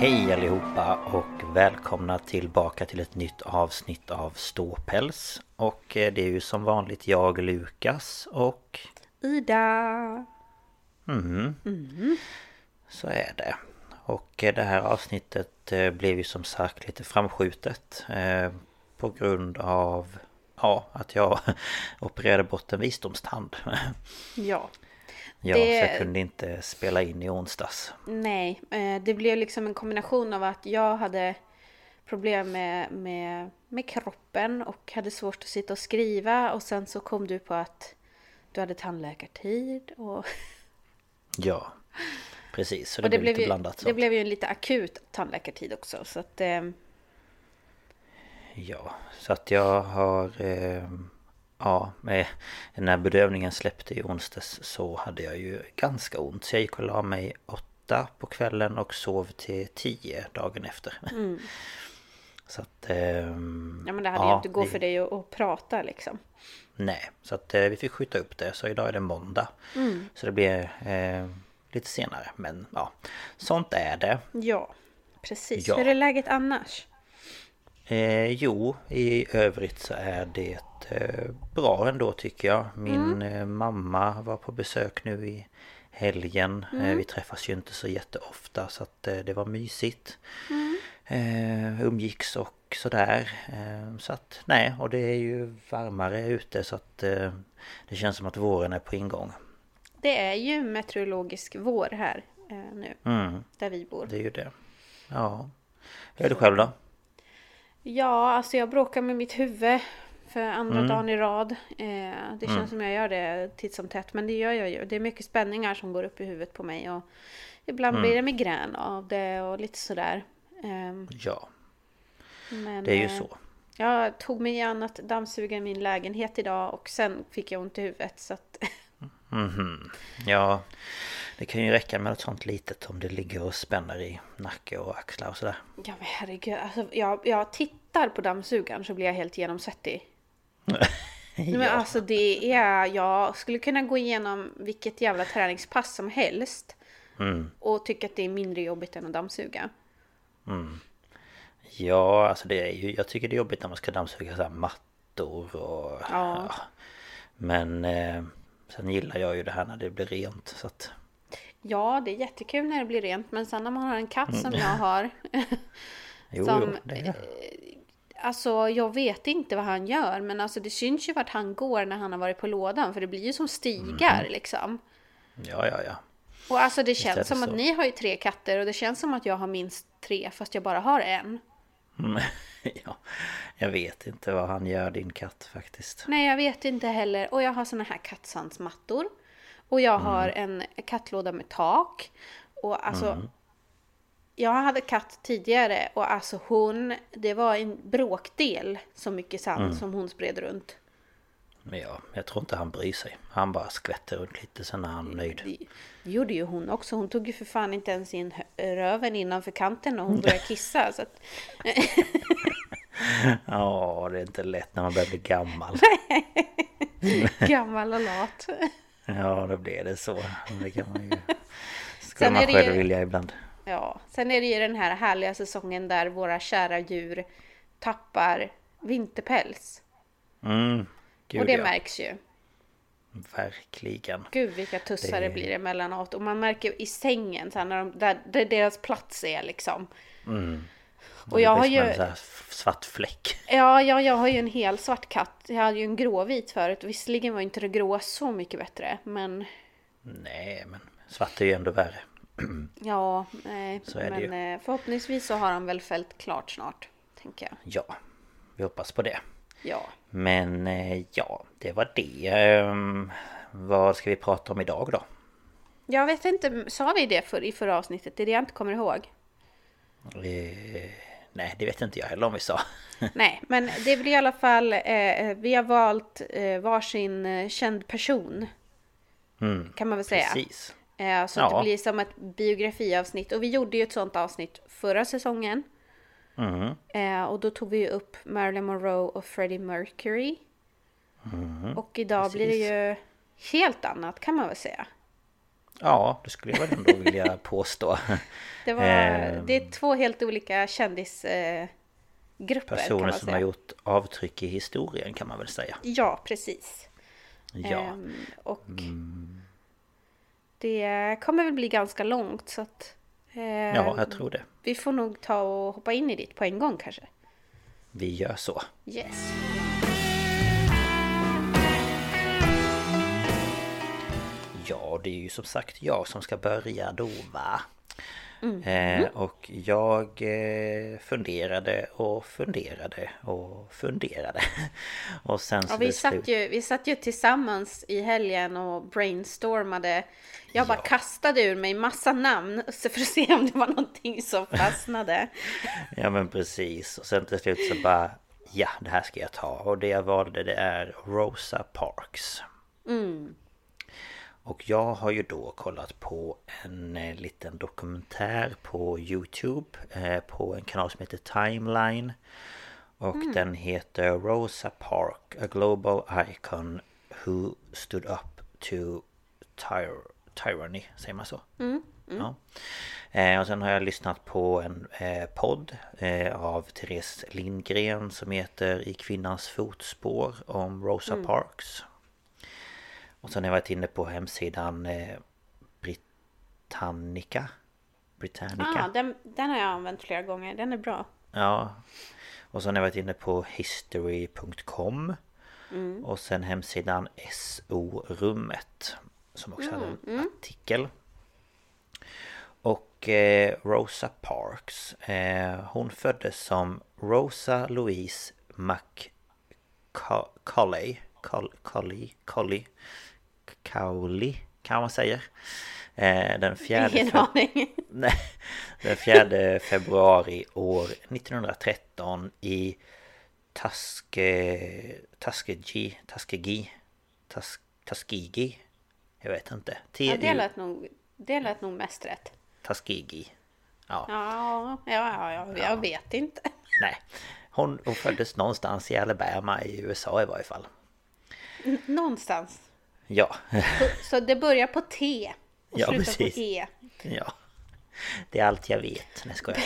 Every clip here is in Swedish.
Hej allihopa och välkomna tillbaka till ett nytt avsnitt av Ståpäls. Och eh, det är ju som vanligt jag, Lukas och... Ida! Mm. Så är det. Och eh, det här avsnittet eh, blev ju som sagt lite framskjutet. På grund av... Ja, att jag opererade bort en visdomstand. Ja. Ja, Det- jag kunde inte spela in i onsdags. Nej, eh, det blev liksom en kombination av att jag hade problem med, med, med kroppen och hade svårt att sitta och skriva och sen så kom du på att du hade tandläkartid och, Ja, precis. Så det, och det, blev lite ju, blandat. Så. det blev ju en lite akut tandläkartid också så att eh, Ja, så att jag har... Eh, ja, när bedövningen släppte i onsdags så hade jag ju ganska ont. Så jag gick och la mig åtta på kvällen och sov till tio dagen efter. Så att... ehm, ja men det hade ju ja, inte gått det- för dig att, att prata liksom. Nej, så att eh, vi fick skjuta upp det. Så idag är det måndag. Så det blir eh, lite senare. Men ja, sånt är det. Ja, precis. Ja. Hur är läget annars? Eh, jo, i övrigt så är det eh, bra ändå tycker jag. Min eh, mamma var på besök nu i helgen. Eh, vi träffas ju inte så jätteofta så att det var mysigt. Eh, umgicks och sådär. Så att nej, och det är ju varmare ute så att det känns som att våren är på ingång. Det är ju meteorologisk vår här nu, Mm, där vi bor. det är ju det. Ja. Hur är det själv då? Ja, alltså jag bråkar med mitt huvud för andra Mm. dagen i rad. Eh, det känns som jag gör det titt som tätt, men det gör jag ju. Det är mycket spänningar som går upp i huvudet på mig och ibland Mm. blir det migrän av det och lite sådär. Ehm, Ja, men, det är ju eh, så. Jag tog mig an att dammsuga min lägenhet idag och sen fick jag ont i huvudet så att Mhm. Ja, det kan ju räcka med något sånt litet om det ligger och spänner i nacke och axlar och sådär. Ja men herregud, alltså, jag, jag tittar på dammsugaren så blir jag helt genomsvettig. Nej, Men Ja. alltså det är, jag skulle kunna gå igenom vilket jävla träningspass som helst. Mm. Och tycka att det är mindre jobbigt än att dammsuga. Ja, alltså det är ju, jag tycker det är jobbigt när man ska dammsuga så här mattor och... Ja. Men eh, sen gillar jag ju det här när det blir rent så att... Ja, det är jättekul när det blir rent. Men sen när man har en katt som jag har. Jo, Som, jo, det är Alltså jag vet inte vad han gör. Men alltså det syns ju vart han går när han har varit på lådan. För det blir ju som stigar liksom. Ja, ja, ja. Och alltså det är känns som att så. ni har ju tre katter. Och det känns som att jag har minst tre fast jag bara har en. Mm. ja. Jag vet inte vad han gör din katt faktiskt. Nej, jag vet inte heller. Och jag har såna här kattsandsmattor. Och jag har en kattlåda med tak. Och alltså, jag hade katt tidigare och alltså hon, det var en bråkdel så mycket sand Mm. som hon spred runt. Men ja, jag tror inte han bryr sig. Han bara skvätter runt lite sen är han nöjd. Det, det gjorde ju hon också. Hon tog ju för fan inte ens in röven innanför kanten när hon började kissa. Så att, Ja, det är inte lätt när man börjar bli gammal. gammal och lat. Ja, då blir det så. Det kan man ju... Skulle man själv ju- vilja ibland. Ja, sen är det ju den här härliga säsongen där våra kära djur tappar vinterpäls. Mm, gud och det ja. märks ju. Verkligen. Gud vilka tussar det, Det- blir emellanåt. Och man märker i sängen så här, när de, där, där deras plats är liksom. Och jag har ju... en svart fläck. Ja, ja, jag har ju en hel svart katt. Jag hade ju en gråvit förut. Visserligen var inte det gråa så mycket bättre. Men Nej, men svart är ju ändå värre. ja, nej. Så är det men ju. eh, förhoppningsvis så har han väl fällt klart snart. Tänker jag. Ja, vi hoppas på det. Ja. Men eh, ja, det var det. Ehm, vad ska vi prata om idag då? Jag vet inte, sa vi det för, i förra avsnittet? Det är det jag inte kommer ihåg. Eh, nej, det vet inte jag heller om vi sa. Nej, men det blir i alla fall, eh, vi har valt eh, varsin eh, känd person. kan man väl säga. Mm, Precis. Eh, så att Ja. det blir som ett biografiavsnitt. Och vi gjorde ju ett sånt avsnitt förra säsongen. Mm. Och då tog vi ju upp Marilyn Monroe och Freddie Mercury. Och idag blir det ju helt annat kan man väl säga. Ja, det skulle jag väl ändå vilja påstå. Det, var, Ehm. det är två helt olika kändisgrupper Personer som har gjort avtryck i historien kan man väl säga. Ja, precis. Ja, Ehm, och det kommer väl bli ganska långt så att... eh, ja jag tror det. Vi får nog ta och hoppa in i dit på en gång kanske. Vi gör så. Yes. Ja, det är ju som sagt jag som ska börja då va? Mm. Eh, och jag eh, funderade och funderade och funderade. och sen så Ja, vi, satt slut- ju, vi satt ju tillsammans i helgen och brainstormade. Jag bara Ja. kastade ur mig massa namn för att se om det var någonting som fastnade. Ja men precis. Och sen till slut så bara Ja, det här ska jag ta. Och det jag valde det är Rosa Parks. Och jag har ju då kollat på en eh, liten dokumentär på Youtube eh, På en kanal som heter Timeline Och den heter Rosa Park A Global Icon Who Stood Up to tyr- Tyranny, säger man så? Ja. Eh, och sen har jag lyssnat på en podd av Therese Lindgren som heter I kvinnans fotspår om Rosa Parks. Och sen har jag varit inne på hemsidan eh, Britannica. Britannica. Ah, den, den har jag använt flera gånger. Den är bra. Ja. Och sen har jag varit inne på history.com. Och sen hemsidan SO-rummet. Som också hade en artikel. Och eh, Rosa Parks. Eh, hon föddes som Rosa Louise McCauley. Colley. Colley. Cowley. Kan man säga. Eh, den fjärde fe-. Nej, den 4 februari år 1913 i Taske... Taskegi... Tas, Taskigi? Jag vet inte. Ja, det, T- lät nog, det lät nog mest rätt. Taskigi. Ja, Ja, ja, ja, ja jag vet inte. nej. Hon, hon föddes någonstans i Alabama i USA i varje fall. Någonstans. Ja, Så det börjar på T och Ja, slutar precis. på E. ja. Det är allt jag vet. Nej, skojar.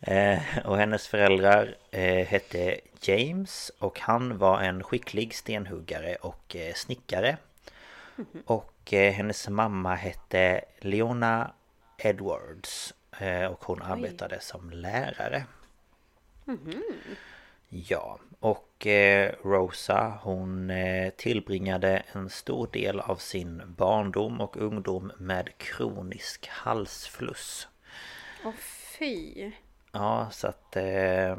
eh, och hennes föräldrar eh, hette James och han var en skicklig stenhuggare och eh, snickare. Och eh, hennes mamma hette Leona Edwards eh, och hon arbetade som lärare. Ja, och eh, Rosa hon eh, tillbringade en stor del av sin barndom och ungdom med kronisk halsfluss. Åh fy. Ja, så att eh,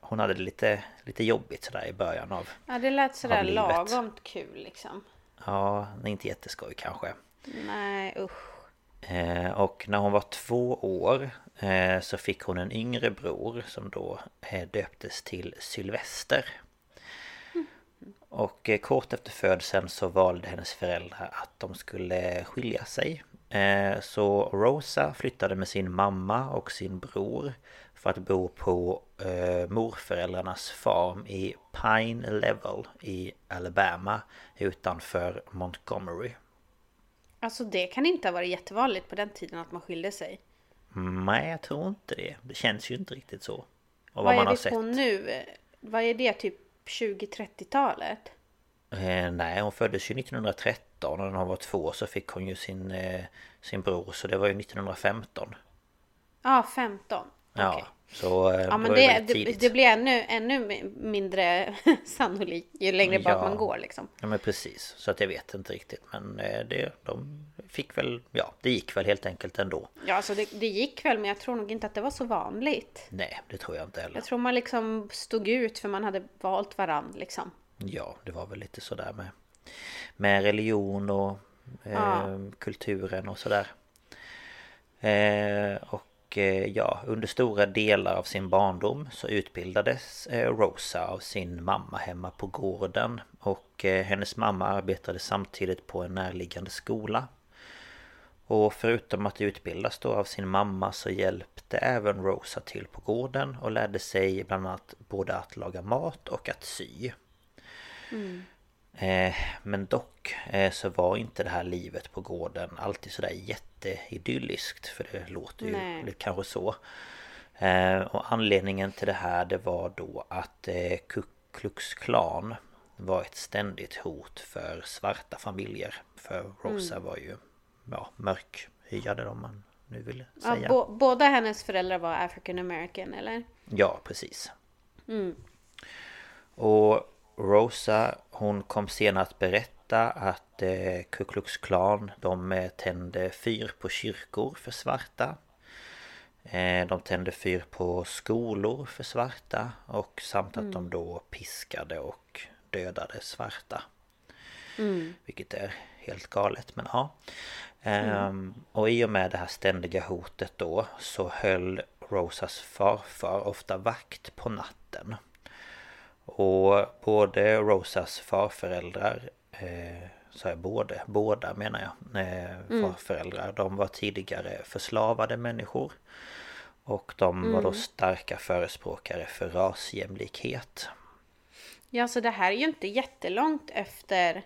hon hade det lite, lite jobbigt sådär i början av... Ja, det lät sådär lagomt kul liksom. Ja, inte jätteskoj kanske. Nej, usch. Eh, och när hon var två år eh, så fick hon en yngre bror som då eh, döptes till Sylvester. Och eh, kort efter födseln så valde hennes föräldrar att de skulle skilja sig. Så Rosa flyttade med sin mamma och sin bror för att bo på morföräldrarnas farm i Pine Level i Alabama utanför Montgomery. Alltså det kan inte ha varit jättevanligt på den tiden att man skilde sig. Nej, jag tror inte det. Det känns ju inte riktigt så. Och vad, Vad man är har vi sett. på nu? Vad är det? Typ 20-30-talet? Eh, nej, hon föddes ju 1913 och när hon var två så fick hon ju sin, eh, sin bror så det var ju 1915. Ja, 15. Ja, Okej. Så eh, Ja men det, det, det blir ännu, ännu mindre sannolikt ju längre bak Ja. man går liksom. Ja men precis, så att jag vet inte riktigt men eh, det, de fick väl, ja det gick väl helt enkelt ändå. Ja alltså det, det gick väl men jag tror nog inte att det var så vanligt. Nej, det tror jag inte heller. Jag tror man liksom stod ut för man hade valt varandra liksom. Ja, det var väl lite sådär med Med religion och eh, Ja. kulturen och sådär eh, Och Eh, ja, under stora delar av sin barndom så utbildades eh, Rosa av sin mamma hemma på gården Och eh, hennes mamma arbetade samtidigt på en närliggande skola och förutom att utbildas då av sin mamma så hjälpte även Rosa till på gården och lärde sig bland annat både att laga mat och att sy. Mm men dock eh, så var inte det här livet på gården alltid sådär jätteidylliskt för det låter ju Nej. kanske så. Eh, och anledningen till det här det var då att eh, Ku Klux Klan var ett ständigt hot för svarta familjer. För Rosa var ju ja, mörkhyade om man nu vill Ja, säga. bo, båda hennes föräldrar var African American eller? Ja, precis. Och Rosa, hon kom senare att berätta att eh, Ku Klux Klan, de eh, tände fyr på kyrkor för svarta. Eh, de tände fyr på skolor för svarta och samt att de då piskade och dödade svarta. Vilket är helt galet men ja. Ehm, och i och med det här ständiga hotet då så höll Rosas farfar ofta vakt på natten. Och både Rosas farföräldrar eh, så är både, båda menar jag, eh, farföräldrar, de var tidigare förslavade människor. Och de var då starka förespråkare för rasjämlikhet. Ja, så det här är ju inte jättelångt efter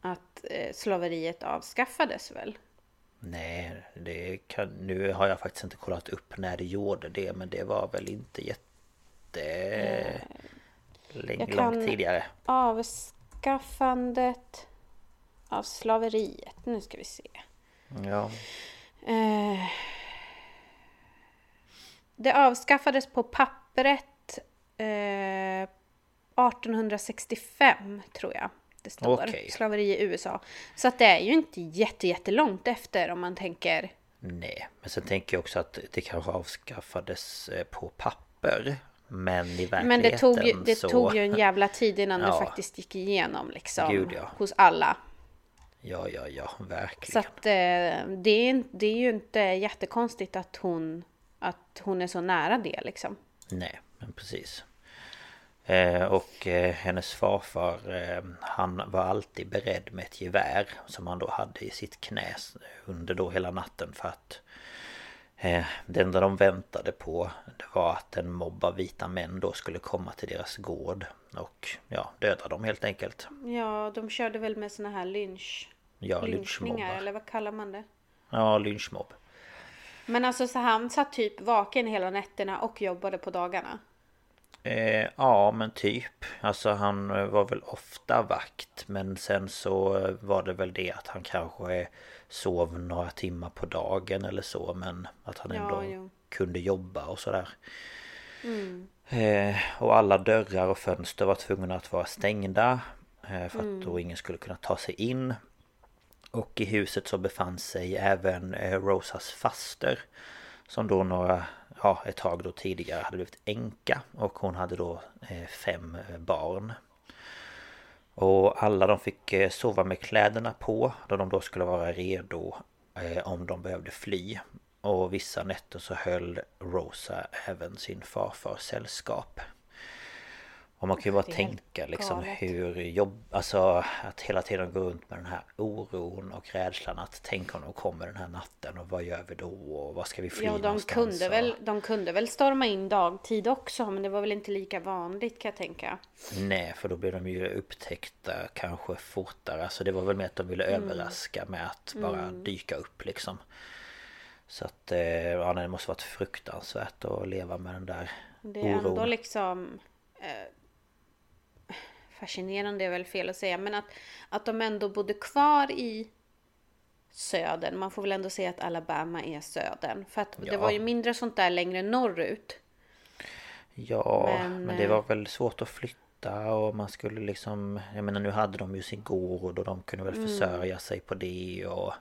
att eh, slaveriet avskaffades väl? Nej, det kan, nu har jag faktiskt inte kollat upp när det gjorde det men det var väl inte jätte... Jag kan- tidigare. Avskaffandet av slaveriet. Nu ska vi se. Ja, Eh, det avskaffades på pappret eh, 1865 tror jag. Det står. Okej. Slaveri i USA. Så att det är ju inte jätte, jättelångt efter om man tänker. nej. Men sen tänker jag också att det kanske avskaffades eh, på papper. Men i verkligheten Men det tog ju, det så... tog ju en jävla tid innan det Ja. faktiskt gick igenom liksom. Gud, ja. Hos alla. Ja, ja, ja, Så verkligen. att eh, det, är, det är ju inte jättekonstigt att hon, att hon är så nära det liksom. Nej, men precis. Eh, och eh, hennes farfar han var alltid beredd med ett gevär som han då hade i sitt knä under då hela natten för att det enda de väntade på det var att en mobb av vita män då skulle komma till deras gård och ja, döda dem helt enkelt. Ja, de körde väl med såna här lynch... Ja, lynchmobbar. eller vad kallar man det? Ja, lynchmobb. Men alltså så han satt typ vaken hela nätterna och jobbade på dagarna. Eh, ja men typ Alltså han eh, var väl ofta vakt Men sen så eh, var det väl det att han kanske Sov några timmar på dagen eller så Men att han Ja, ändå jo. kunde jobba och sådär. Eh, Och alla dörrar och fönster var tvungna att vara stängda eh, För att då ingen skulle kunna ta sig in. Och i huset så befann sig även eh, Rosas faster Som då några, ja ett tag då tidigare hade blivit änka. Och hon hade då eh, fem barn och alla de fick eh, sova med kläderna på Då de då skulle vara redo eh, om de behövde fly. Och vissa nätter så höll Rosa även sin farfar sällskap. Och man kan ju bara tänka liksom galet. hur jobb... Alltså att hela tiden gå runt med den här oron och rädslan att tänk om de kommer den här natten och vad gör vi då och vad ska vi fly Ja, de kunde, och... väl, de kunde väl storma in dagtid också, men det var väl inte lika vanligt kan jag tänka. Nej, för då blir de ju upptäckta kanske fortare. Alltså det var väl mer att de ville Mm. överraska med att bara dyka upp liksom. Så att, eh, ja nej, det måste varit fruktansvärt att leva med den där Det är oron. ändå liksom eh, fascinerande är väl fel att säga, men att, att de ändå bodde kvar i södern. Man får väl ändå säga att Alabama är södern. För att det Ja. var ju mindre sånt där längre norrut. Ja, men, Men, det eh, var väl svårt att flytta och man skulle liksom... Jag menar nu hade de ju sin gård och de kunde väl Mm. försörja sig på det och...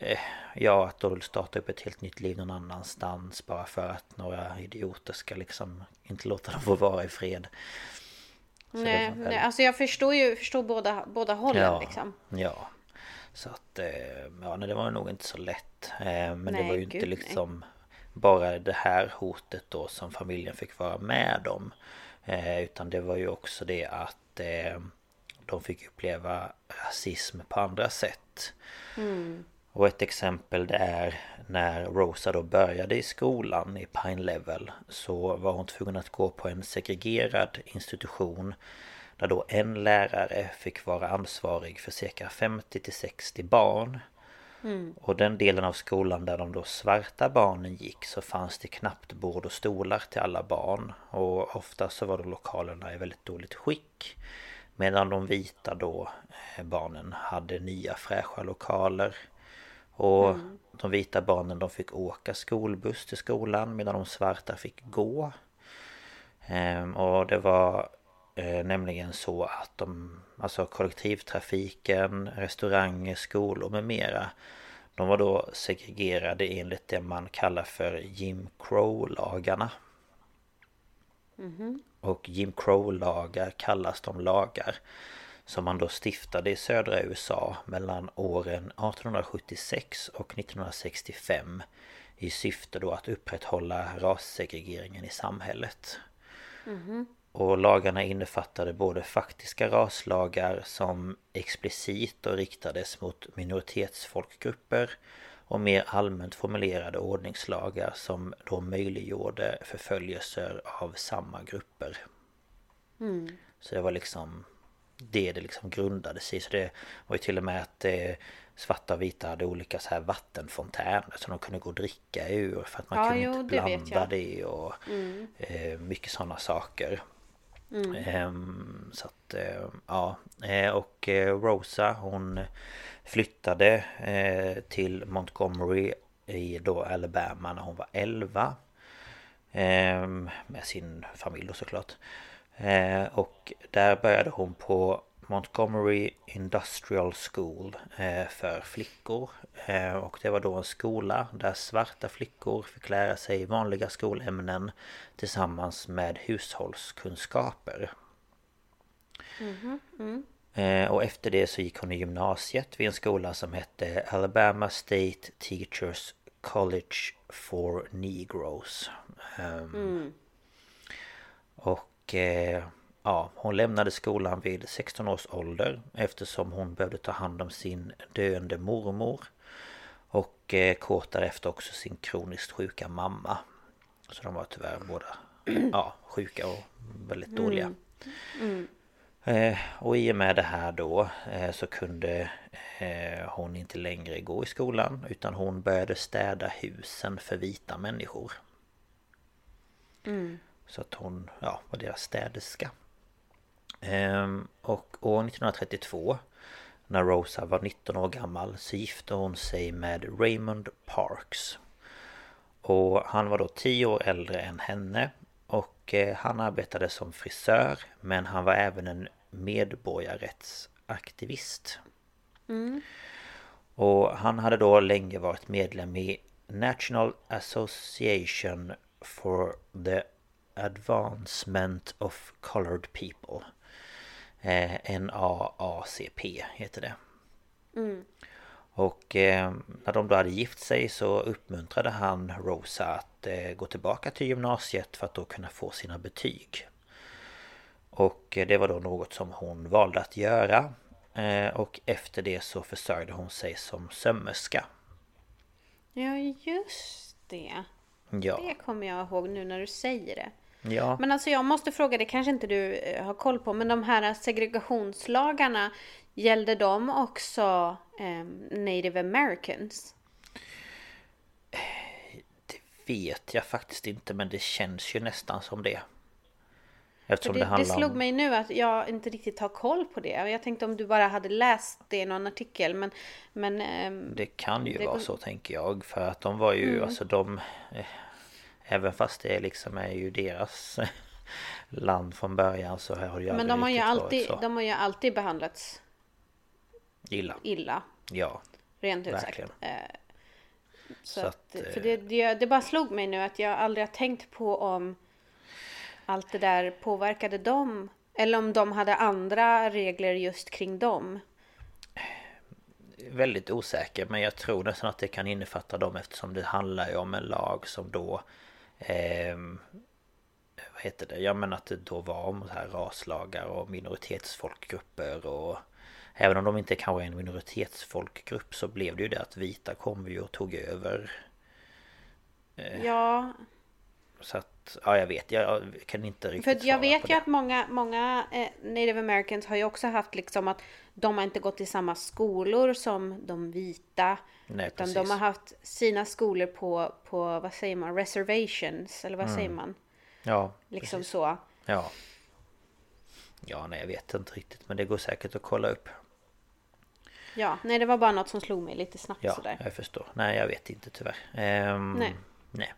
Eh, ja, att då starta upp ett helt nytt liv någon annanstans bara för att några idioter ska liksom inte låta dem få vara i fred. Det Nej, väl- nej, alltså jag förstår ju förstår båda, båda hållen Ja, liksom. ja. Så att, eh, ja nej, det var nog inte så lätt. Eh, Men det Nej, var ju inte gud, nej. liksom bara det här hotet då som familjen fick vara med om. Eh, Utan det var ju också det att de fick uppleva rasism på andra sätt. Och ett exempel det är när Rosa då började i skolan i Pine Level så var hon tvungen att gå på en segregerad institution där då en lärare fick vara ansvarig för cirka 50 till 60 barn. Och den delen av skolan där de då svarta barnen gick så fanns det knappt bord och stolar till alla barn. Och ofta så var då lokalerna i väldigt dåligt skick. Medan de vita då eh, barnen hade nya fräscha lokaler. Och de vita barnen de fick åka skolbuss till skolan medan de svarta fick gå. Ehm, och det var eh, nämligen så att de, alltså kollektivtrafiken, restauranger, skolor med mera de var då segregerade enligt det man kallar för Jim Crow-lagarna. Och Jim Crow-lagar kallas de lagar som man då stiftade i södra USA mellan åren 1876 och 1965 i syfte då att upprätthålla rassegregeringen i samhället. Och lagarna innefattade både faktiska raslagar som explicit och riktades mot minoritetsfolkgrupper och mer allmänt formulerade ordningslagar som då möjliggjorde förföljelser av samma grupper. Så det var liksom det det liksom grundades i. Så det var ju till och med att eh, svarta och vita hade olika så här vattenfontäner som de kunde gå och dricka ur för att man Ja, kunde jo, inte det blanda jag. det och eh, mycket sådana saker. Ehm, så att eh, ja Eh, och eh, Rosa hon flyttade eh, till Montgomery i då Alabama när hon var 11 Ehm, Med sin familj då såklart Eh, Och där började hon på Montgomery Industrial School eh, för flickor. Eh, Och det var då en skola där svarta flickor fick lära sig vanliga skolämnen Tillsammans med hushållskunskaper. Eh, Och efter det så gick hon i gymnasiet vid en skola som hette Alabama State Teachers College for Negroes. Ehm, Och eh, ja, hon lämnade skolan vid 16 års ålder eftersom hon behövde ta hand om sin döende mormor. Och eh, kort därefter också sin kroniskt sjuka mamma. Så de var tyvärr båda ja, sjuka och väldigt dåliga. Eh, och i och med det här då eh, så kunde eh, hon inte längre gå i skolan utan hon började städa husen för vita människor. Så att hon ja, var deras städerska. Ehm, och år 1932 när Rosa var 19 år gammal så gifte hon sig med Raymond Parks. Och han var då 10 år äldre än henne och eh, han arbetade som frisör men han var även en medborgarrättsaktivist. Och han hade då länge varit medlem i National Association for the Advancement of Colored People. Eh, NAACP heter det. Och eh, när de då hade gift sig så uppmuntrade han Rosa att eh, gå tillbaka till gymnasiet för att då kunna få sina betyg. Och eh, det var då något som hon valde att göra. Eh, och efter det så försörjde hon sig som sömmerska. Ja, just det. Ja, Det kommer jag ihåg nu när du säger det. Ja. Men alltså jag måste fråga, det kanske inte du eh, har koll på, men de här segregationslagarna, gällde de också ehm, native americans? Det vet jag faktiskt inte men det känns ju nästan som det. Eftersom det, det, det, handlar slog om... mig nu att jag inte riktigt har koll på det. Jag tänkte om du bara hade läst det i någon artikel, men... men ehm, Det kan ju det vara går- så tänker jag för att de var ju Mm. alltså de eh, Även fast det liksom är ju deras land från början så har det ju men de har, ju alltid, så de har ju alltid behandlats illa. illa, Ja, rent ut sagt. Verkligen. Eh, Så, Så att, att, för det, det, det bara slog mig nu att jag aldrig har tänkt på om allt det där påverkade dem. Eller om de hade andra regler just kring dem. väldigt osäker men jag tror nästan att det kan innefatta dem eftersom det handlar ju om en lag som då ehm, Vad heter det? Ja men att det då var om så här raslagar och minoritetsfolkgrupper och Även om de inte kanske är en minoritetsfolkgrupp så blev det ju det att vita kom ju och tog över Eh. Ja, Så att, ja jag vet, jag kan inte för riktigt att jag vet ju att många, många eh, native americans har ju också haft liksom att de har inte gått i samma skolor som de vita. Nej Utan precis. de har haft sina skolor på, på vad säger man, reservations, eller vad säger man? Ja, Liksom Mm. precis. så. Ja. Ja, nej jag vet inte riktigt men det går säkert att kolla upp. Ja, nej det var bara något som slog mig lite snabbt Ja, sådär. jag förstår. Nej, jag vet inte tyvärr. Ehm, Nej. nej.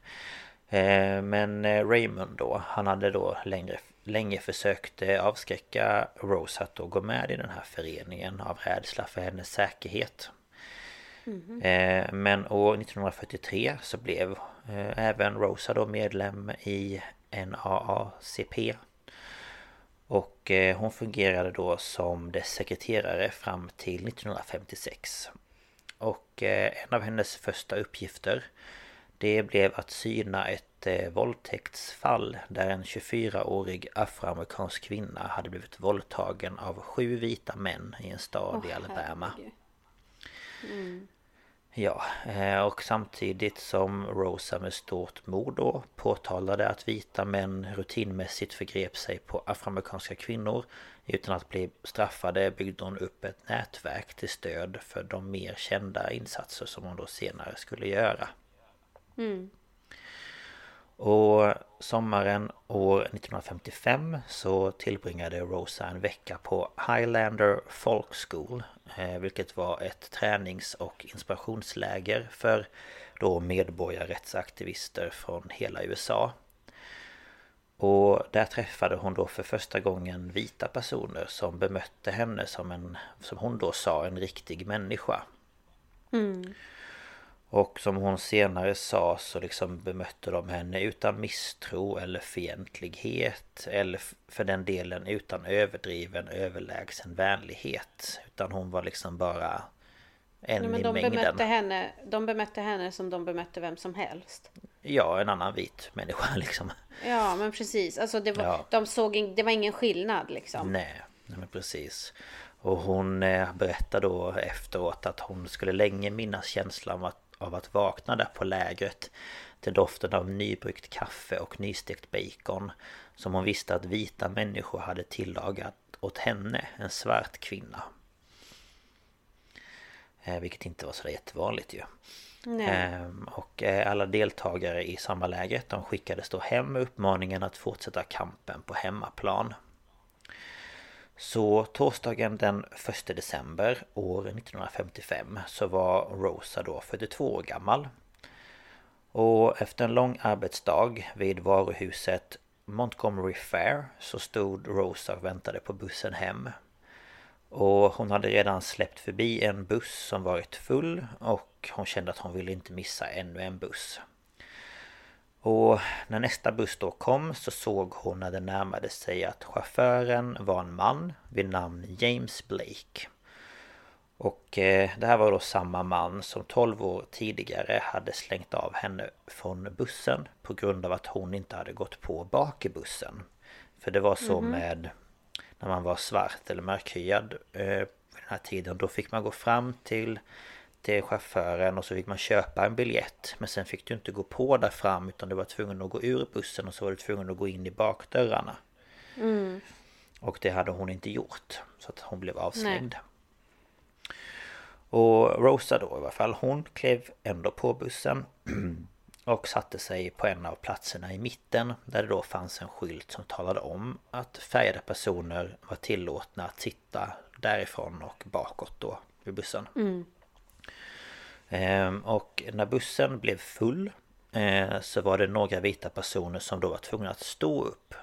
Eh, men eh, Raymond då, han hade då längre, länge försökt eh, avskräcka Rose att då gå med i den här föreningen av rädsla för hennes säkerhet. Eh, Men år 1943 så blev även Rosa då medlem i NAACP. Och hon fungerade då som dess sekreterare fram till 1956. Och en av hennes första uppgifter Det blev att syna ett eh, våldtäktsfall där en 24-årig afroamerikansk kvinna hade blivit våldtagen av sju vita män i en stad i Alabama. herregud. Ja, eh, och samtidigt som Rosa med stort mod då påtalade att vita män rutinmässigt förgrep sig på afroamerikanska kvinnor utan att bli straffade byggde hon upp ett nätverk till stöd för de mer kända insatser som hon då senare skulle göra. Och sommaren år 1955 så tillbringade Rosa en vecka på Highlander Folk School eh, Vilket var ett tränings och inspirationsläger för då medborgarrättsaktivister från hela USA. Och där träffade hon då för första gången vita personer som bemötte henne som en, som hon då sa, en riktig människa. Och som hon senare sa så liksom bemötte de henne utan misstro eller fientlighet Eller för den delen utan överdriven överlägsen vänlighet Utan hon var liksom bara en Nej, men i de mängden bemötte, henne, de bemötte henne som de bemötte vem som helst. Ja, en annan vit människa liksom Ja, men precis. Alltså det var, Ja. de såg det var ingen skillnad liksom. Nej, men precis Och hon eh, berättade då efteråt att hon skulle länge minnas känslan av att, av att vakna där på lägret Till doften av nybryggt kaffe och nystekt bacon Som hon visste att vita människor hade tillagat åt henne, en svart kvinna. Eh, Vilket inte var så jättevanligt ju. Ehm, Och eh, alla deltagare i samma lägret de skickades då hem med uppmaningen att fortsätta kampen på hemmaplan så torsdagen den 1 december år 1955 så var Rosa då 42 år gammal. Och efter en lång arbetsdag vid varuhuset Montgomery Fair så stod Rosa och väntade på bussen hem. Och hon hade redan släppt förbi en buss som varit full och hon kände att hon ville inte missa ännu en buss. Och när nästa buss då kom så såg hon när den närmade sig att chauffören var en man vid namn James Blake. Och eh, det här var då samma man som 12 år tidigare hade slängt av henne från bussen på grund av att hon inte hade gått på bak i bussen. För det var så med när man var svart eller mörkhyad eh, på den här tiden. Då fick man gå fram till, till chauffören och så fick man köpa en biljett. Men sen fick du inte gå på där fram utan du var tvungen att gå ur bussen och så var du tvungen att gå in i bakdörrarna. Och det hade hon inte gjort. Så att hon blev avslängd. Och Rosa då i alla fall, hon klev ändå på bussen och satte sig på en av platserna i mitten där det då fanns en skylt som talade om att färgade personer var tillåtna att sitta därifrån och bakåt då vid bussen. Ehm, och när bussen blev full eh, så var det några vita personer som då var tvungna att stå upp.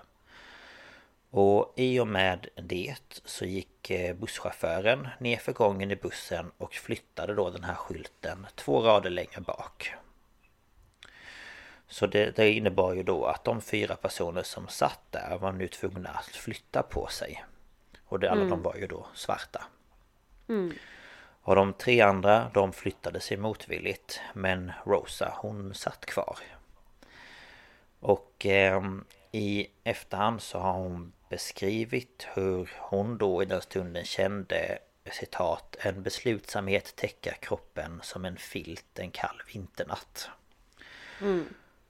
Och i och med det så gick eh, busschauffören ner för gången i bussen och flyttade då den här skylten två rader längre bak. Så det, det innebar ju då att de fyra personer som satt där var nu tvungna att flytta på sig. Och det, alla de var ju då svarta. Och de tre andra de flyttade sig motvilligt men Rosa hon satt kvar. Och eh, i efterhand så har hon beskrivit hur hon då i den stunden kände citat en beslutsamhet täcka kroppen som en filt en kall vinternatt.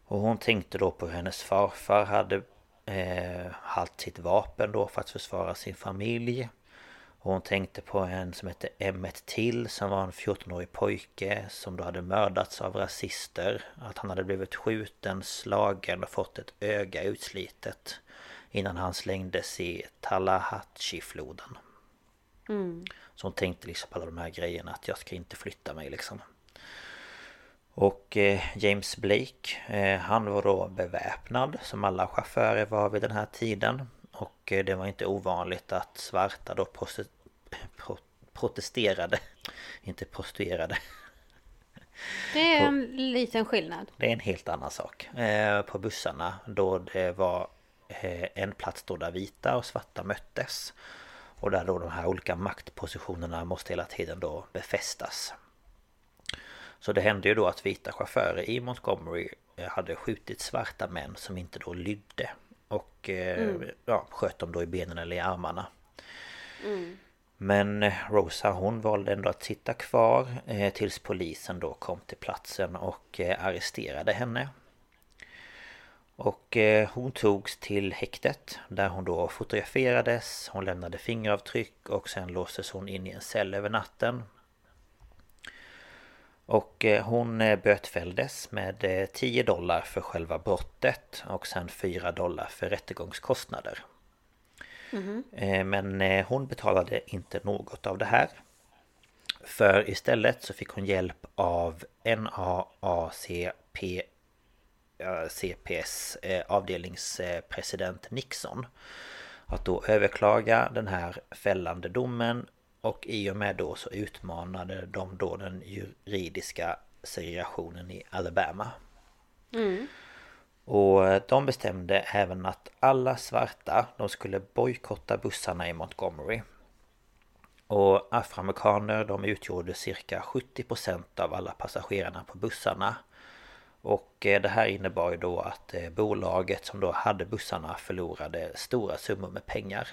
Och hon tänkte då på hur hennes farfar hade eh, haft sitt vapen då för att försvara sin familj. Och hon tänkte på en som hette Emmet Till som var en 14-årig pojke som då hade mördats av rasister. Att han hade blivit skjuten, slagen och fått ett öga utslitet. Innan han slängdes i Tallahatchie-floden. Så hon tänkte liksom på alla de här grejerna att jag ska inte flytta mig liksom. Och eh, James Blake eh, Han var då beväpnad som alla chaufförer var vid den här tiden Och eh, det var inte ovanligt att svarta då pro- protesterade Inte prostituerade. Det är en liten skillnad. Det är en helt annan sak. Eh, På bussarna då det var eh, en plats då där vita och svarta möttes. Och där då de här olika maktpositionerna måste hela tiden då befästas. Så det hände ju då att vita chaufförer i Montgomery eh, hade skjutit svarta män som inte då lydde. Och eh, ja, sköt dem då i benen eller i armarna men eh, Rosa hon valde ändå att sitta kvar eh, tills polisen då kom till platsen och eh, arresterade henne och hon togs till häktet där hon då fotograferades, hon lämnade fingeravtryck och sen låstes hon in i en cell över natten. Och hon bötfälldes med 10 dollar för själva brottet och sen 4 dollar för rättegångskostnader. Eh, Men eh, hon betalade inte något av det här. För istället så fick hon hjälp av NAACP CPS eh, avdelningspresident Nixon att då överklaga den här fällande domen och i och med då så utmanade de då den juridiska segregationen i Alabama. Och eh, de bestämde även att alla svarta de skulle bojkotta bussarna i Montgomery. Och afroamerikaner de utgjorde cirka 70% av alla passagerarna på bussarna. Och eh, det här innebar ju då att eh, bolaget som då hade bussarna förlorade stora summor med pengar.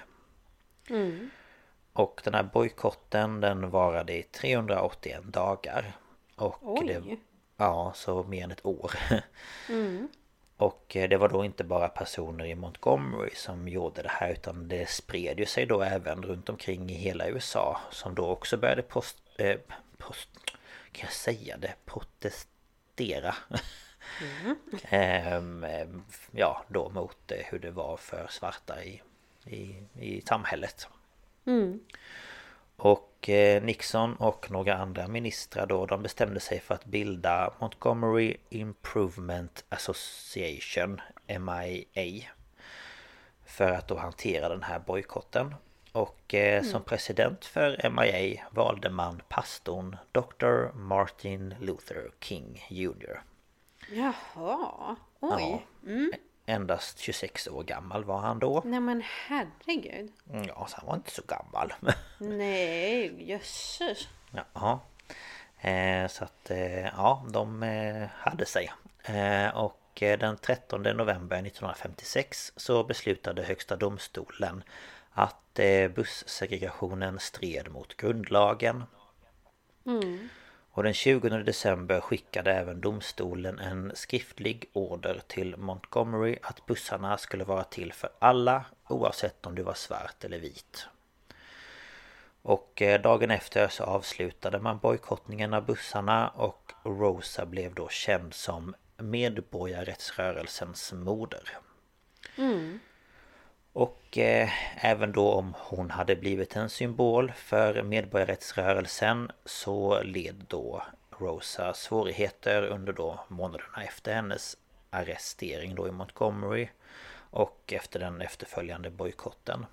Och den här bojkotten den varade i 381 dagar. Och Oj. det, ja, så mer än ett år. Och eh, det var då inte bara personer i Montgomery som gjorde det här utan det spred ju sig då även runt omkring i hela USA som då också började post, eh, post, kan jag säga det? Protestera. Ehm, ehm, Ja då mot eh, hur det var för svarta i, i, i samhället. Och eh, Nixon och några andra ministrar då de bestämde sig för att bilda Montgomery Improvement Association MIA För att då hantera den här bojkotten Och eh, som president för MIA valde man pastorn Dr. Martin Luther King Jr. Jaha, oj. Ja, Endast 26 år gammal var han då Nej men herregud. Ja, så han var inte så gammal Nej, jösses. Jaha. Eh, så att eh, ja, de eh, hade sig. Och den 13 november 1956 så beslutade Högsta domstolen att bussegregationen stred mot grundlagen. Och den 20 december skickade även domstolen en skriftlig order till Montgomery att bussarna skulle vara till för alla oavsett om du var svart eller vit. Och eh, dagen efter så avslutade man bojkottningen av bussarna och Rosa blev då känd som medborgarrättsrörelsens moder. Mm. Och eh, även då om hon hade blivit en symbol för medborgarrättsrörelsen så led då Rosa svårigheter under då månaderna efter hennes arrestering då i Montgomery och efter den efterföljande bojkotten.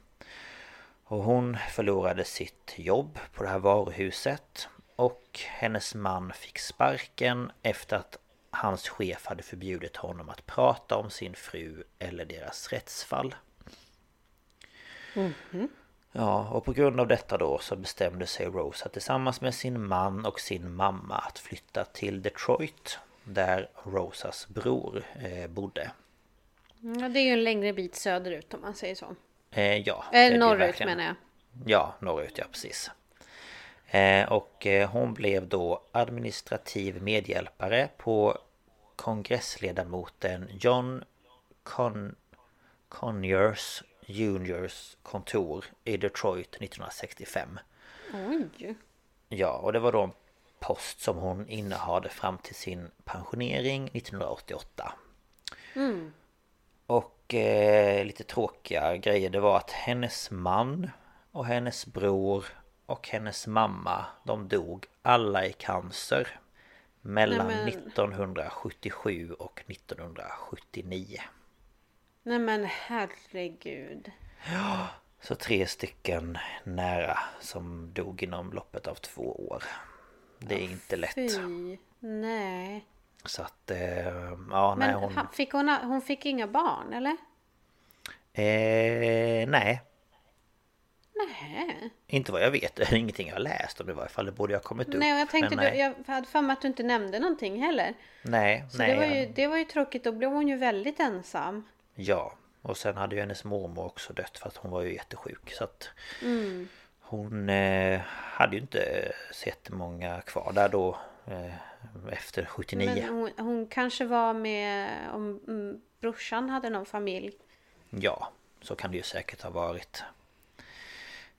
Och hon förlorade sitt jobb på det här varuhuset och hennes man fick sparken efter att hans chef hade förbjudit honom att prata om sin fru eller deras rättsfall. Ja, och på grund av detta då så bestämde sig Rosa tillsammans med sin man och sin mamma att flytta till Detroit där Rosas bror eh, bodde. Ja, det är ju en längre bit söderut om man säger så. Eh, ja, Eller det norrut verkligen. menar jag. Ja, norrut, ja precis. Eh, och eh, hon blev då administrativ medhjälpare på kongressledamoten John Con Conyers Juniors kontor i Detroit 1965. Oj. Ja, och det var då en post som hon innehade fram till sin pensionering 1988. Och eh, lite tråkiga grejer det var att hennes man och hennes bror och hennes mamma de dog alla i cancer mellan Nej, men- 1977 och 1979. Nej men herregud. Så tre stycken nära som dog inom loppet av två år. Det är inte lätt. Fy. Nej. Så att, eh, ja nej Men hon... han- fick hon, hon fick inga barn eller? Eh, nej, Nej. inte vad jag vet. Ingenting jag har läst om det i varje fall. Det borde jag ha kommit upp. Nej och jag tänkte, du, nej. jag hade för mig att du inte nämnde någonting heller. Nej, Så nej. det, var ju, det var ju tråkigt, då blev hon ju väldigt ensam. Ja, och sen hade ju hennes mormor också dött för att hon var ju jättesjuk. Så att Mm. hon eh, hade ju inte sett många kvar där då eh, efter 79. Men hon, hon kanske var med om mm, brorsan hade någon familj. Ja, så kan det ju säkert ha varit.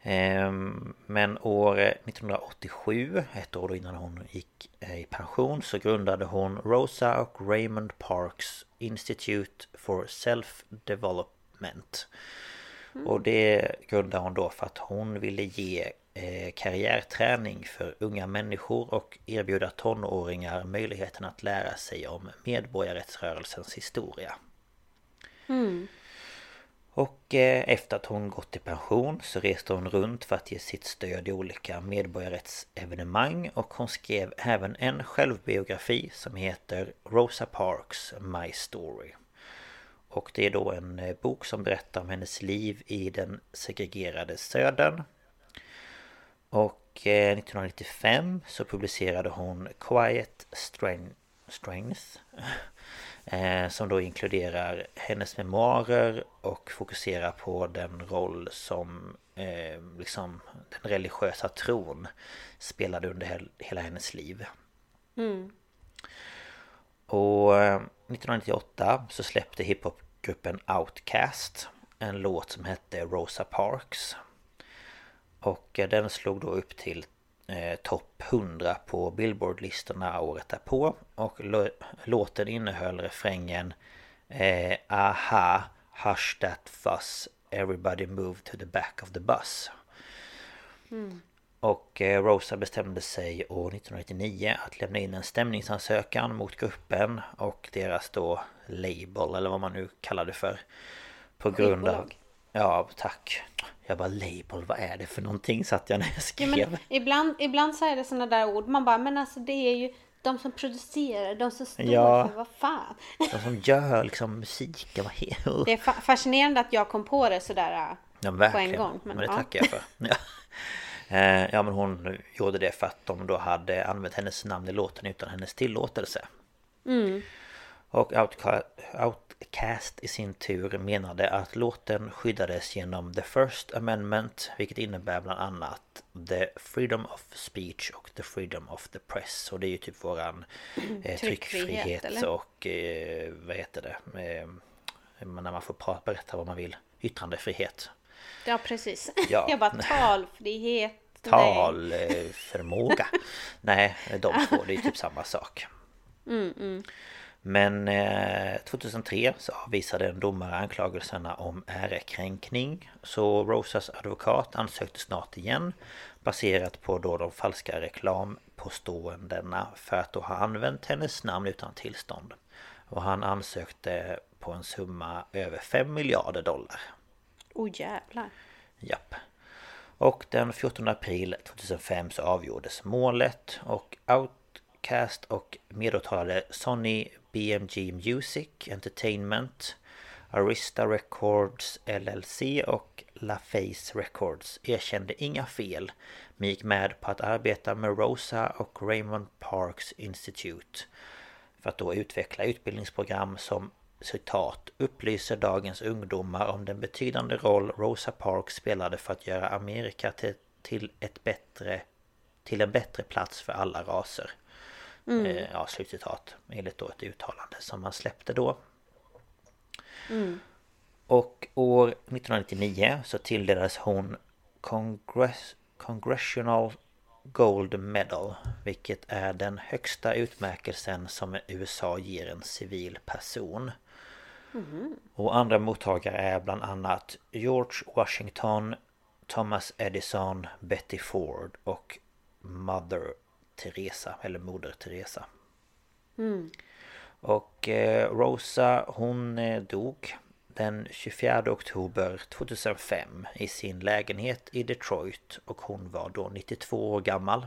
Ehm, Men år 1987, ett år innan hon gick eh, i pension, så grundade hon Rosa och Raymond Parks Institute for Self-Development. Och det grundade hon då för att hon ville ge eh, karriärträning för unga människor och erbjuda tonåringar möjligheten att lära sig om medborgarrättsrörelsens historia. Och eh, efter att hon gått i pension så reste hon runt för att ge sitt stöd i olika medborgarrättsevenemang och hon skrev även en självbiografi som heter Rosa Parks My Story. Och det är då en eh, bok som berättar om hennes liv i den segregerade södern. Och eh, 1995 så publicerade hon Quiet Strength, som då inkluderar hennes memoarer och fokuserar på den roll som eh, liksom den religiösa tron spelade under hel- hela hennes liv. Och eh, 1998 så släppte hiphopgruppen Outkast en låt som hette Rosa Parks. Och eh, den slog då upp till eh, topp 100 på Billboard-listorna året därpå. Och lå- låten innehöll refrängen eh, Aha, hush that fuss, everybody move to the back of the bus. Och eh, Rosa bestämde sig år 1999 att lämna in en stämningsansökan mot gruppen och deras då label eller vad man nu kallar det för. På grund av... Ja, tack. Jag bara label, vad är det för någonting? Satt jag när jag Ja, skrev. men ibland, ibland så är det sådana där ord. Man bara, men alltså det är ju de som producerar, de som står Ja. för vad fan. De som gör liksom musiken, vad Det är fa- fascinerande att jag kom på det sådär. Ja, verkligen. gång, men Men, det ja. tackar jag för. Ja. Eh, ja men hon gjorde det för att de då hade använt hennes namn i låten utan hennes tillåtelse. Och Outca- Outcast i sin tur menade att låten skyddades genom The First Amendment Vilket innebär bland annat The Freedom of Speech och The Freedom of the Press Och det är ju typ våran eh, Tryckfrihet, och eh, vad heter det? Eh, när man får berätta vad man vill Yttrandefrihet Ja, precis. Ja. Jag bara talfrihet. Talförmåga Nej, de två, det är typ samma sak Men eh, 2003 så avvisade en domare anklagelserna om ärekränkning Så Rosas advokat ansökte snart igen Baserat på då de falska reklampåståendena För att då ha använt hennes namn utan tillstånd Och han ansökte på en summa över 5 miljarder dollar Oh jävlar. Japp. Och den 14 april 2005 så avgjordes målet och Outcast och medåtalade Sony BMG Music Entertainment Arista Records LLC och LaFace Records erkände inga fel men gick med på att arbeta med Rosa och Raymond Parks Institute för att då utveckla utbildningsprogram som citat upplyser dagens ungdomar om den betydande roll Rosa Parks spelade för att göra Amerika till, till ett bättre till en bättre plats för alla raser. Eh, ja, slutcitat. Enligt då ett uttalande som man släppte då. Och år 1999 så tilldelades hon Congress, Congressional Gold Medal Vilket är den högsta utmärkelsen som USA ger en civil person Och andra mottagare är bland annat George Washington Thomas Edison Betty Ford och Mother Teresa eller Moder Teresa och eh, Rosa hon eh, dog den 24 oktober 2005 i sin lägenhet i Detroit och hon var då 92 år gammal.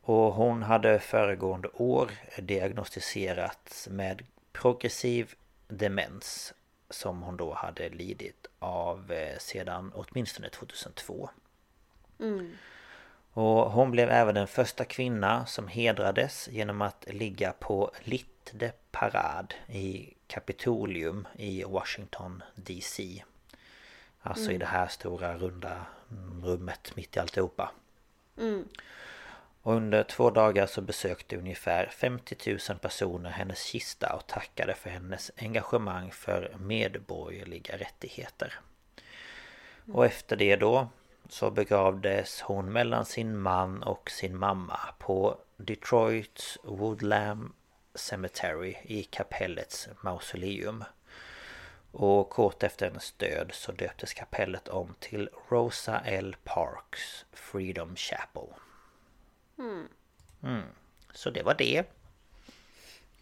Och hon hade föregående år diagnostiserats med progressiv demens som hon då hade lidit av eh, sedan åtminstone 2002. Och hon blev även den första kvinna som hedrades genom att ligga på Lit de Parade i Kapitolium i Washington DC. Alltså i det här stora runda rummet mitt i alltihopa. Och under två dagar så besökte ungefär 50 000 personer hennes kista och tackade för hennes engagemang för medborgerliga rättigheter. Och efter det då begravdes hon mellan sin man och sin mamma på Detroits Woodland Cemetery i kapellets mausoleum. Och kort efter hennes död så döptes kapellet om till Rosa L. Parks Freedom Chapel. Mm. Så det var det.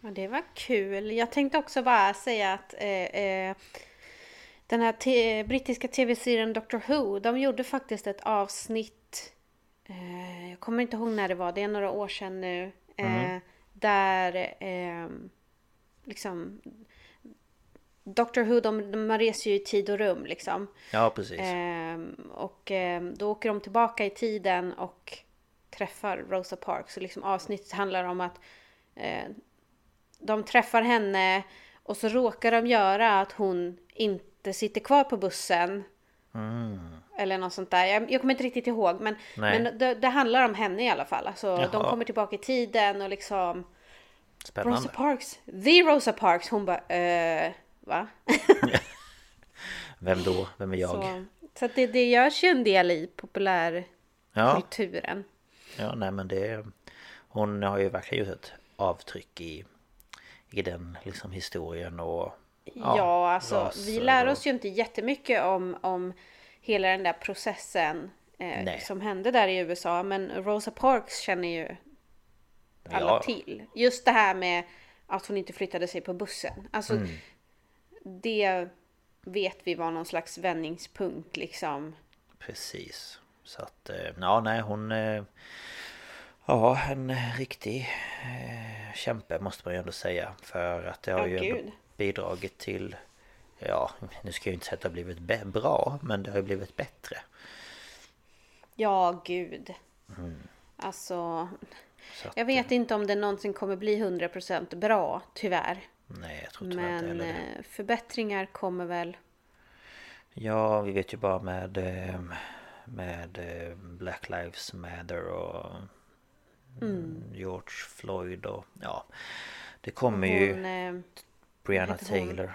Ja, det var kul. Jag tänkte också bara säga att eh, eh, den här te- brittiska tv-serien Doctor Who, de gjorde faktiskt ett avsnitt, eh, jag kommer inte ihåg när det var, det är några år sedan nu, eh, där eh, liksom Doctor Who, de, de, man reser ju i tid och rum liksom. Ja precis. Ehm, och ehm, då åker de tillbaka i tiden och träffar Rosa Parks. Så liksom avsnittet handlar om att eh, de träffar henne och så råkar de göra att hon inte sitter kvar på bussen. Eller något sånt där. Jag, jag kommer inte riktigt ihåg. Men, Nej. men det, det handlar om henne i alla fall. Alltså, de kommer tillbaka i tiden och liksom... Spännande. Rosa Parks, the Rosa Parks. Hon bara, eh, va? Vem då? Vem är jag? Så, så det, det görs ju en del i populärkulturen. Ja. Ja, nej men det... Hon har ju verkligen gjort ett avtryck i, i den liksom historien och... Ja, alltså raser vi lär oss ju inte jättemycket om, om hela den där processen eh, som hände där i USA. Men Rosa Parks känner ju alla Ja. till. Just det här med att hon inte flyttade sig på bussen. Alltså Mm. det vet vi var någon slags vändningspunkt liksom. Precis. Så att, eh, ja nej hon... eh, Ja, en riktig eh, kämpe måste man ju ändå säga. För att det har Ja, ju gud. Bidragit till... Ja, nu ska jag ju inte säga att det har blivit bra, men det har ju blivit bättre. Ja, gud. Alltså, Så att, jag vet inte om det någonsin kommer bli 100% bra, tyvärr. Nej, jag tror tyvärr inte Men heller det. eh, förbättringar kommer väl. Ja, vi vet ju bara med eh, Med eh, Black Lives Matter och mm. George Floyd och ja Det kommer ju Hon, eh, Hon? Taylor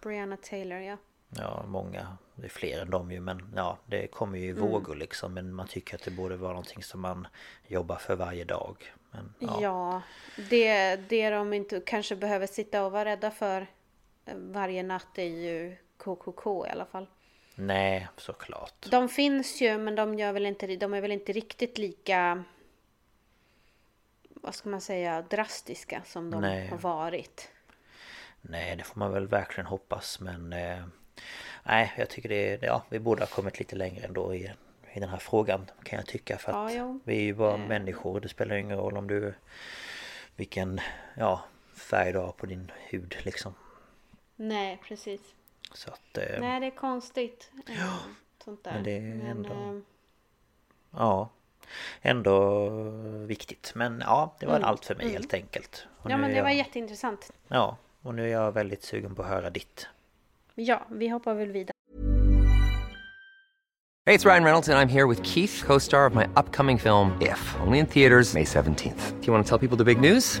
Breonna Taylor, ja. Ja, många Det är fler än dem ju men ja Det kommer ju i Mm. vågor liksom Men man tycker att det borde vara någonting som man Jobbar för varje dag men, Ja, ja. det, det de inte kanske behöver sitta och vara rädda för eh, varje natt är ju KKK i alla fall. Nej, såklart De finns ju men de gör väl inte de är väl inte riktigt lika vad ska man säga drastiska som de Nej. har varit. Nej, det får man väl verkligen hoppas men eh, Nej, jag tycker det, ja, vi borde ha kommit lite längre ändå i, i den här frågan kan jag tycka för att Ja, vi är ju bara människor. Det spelar ingen roll om du vilken ja, färg du har på din hud liksom. Nej, precis. Så att eh, Nej, det är konstigt. eh, Sånt där. men det är ändå- eh, ja, ändå viktigt. Men ja, det var allt för mig helt enkelt. Och Mm. Ja, men är det var jag, jätteintressant. Ja, och nu är jag väldigt sugen på att höra ditt. Ja, vi hoppar väl vidare. Hey, it's Ryan Reynolds, and I'm here with Keith, co star of my upcoming film, If, only in theaters, May 17th. Do you want to tell people the big news?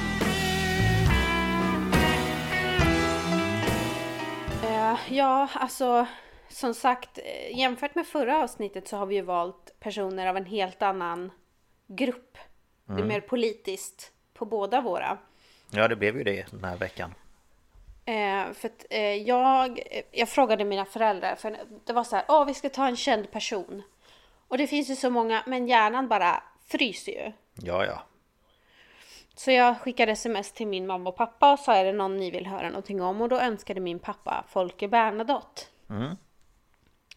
Eh, ja, alltså som sagt, eh, jämfört med förra avsnittet så har vi ju valt personer av en helt annan grupp. Det är mer politiskt på båda våra. ja det blev ju det den här veckan. Eh, för att, eh, jag, jag frågade mina föräldrar, för det var så här, åh vi ska ta en känd person. Och det finns ju så många, men hjärnan bara fryser ju. Ja, ja. Så jag skickade sms till min mamma och pappa och sa är det någon ni vill höra någonting om? Och då önskade min pappa Folke Bernadotte.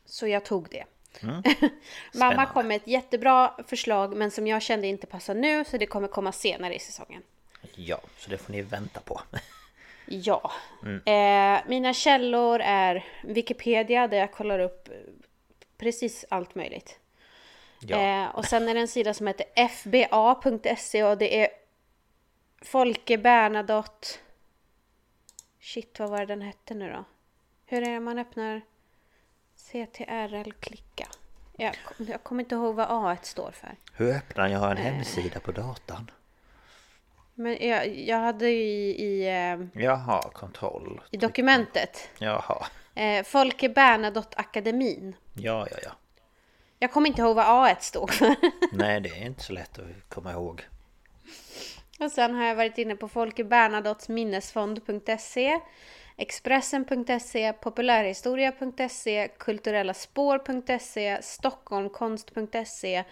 Så jag tog det. mamma Spännande. kom med ett jättebra förslag men som jag kände inte passar nu så det kommer komma senare i säsongen. Ja, så det får ni vänta på. Ja. Eh, mina källor är Wikipedia där jag kollar upp eh, precis allt möjligt. Ja, Eh, och sen är det en sida som heter fba.se och det är Folke Bernadotte. Shit, vad var det den hette nu då? Hur är det man öppnar CTRL-klicka? Jag, jag kommer inte ihåg vad A1 står för. hur öppnar jag Eh. en hemsida på datan? Men jag, jag hade ju i, i, eh, Jaha, kontroll. i dokumentet Jaha. eh, Folke Bernadotte Akademin. Ja, ja, ja. Jag kommer inte ihåg vad A1 stod för. Nej, det är inte så lätt att komma ihåg. Och sen har jag varit inne på Folke Bernadottes minnesfond.se Expressen.se, populärhistoria.se, kulturellaspår.se, stockholmkonst.se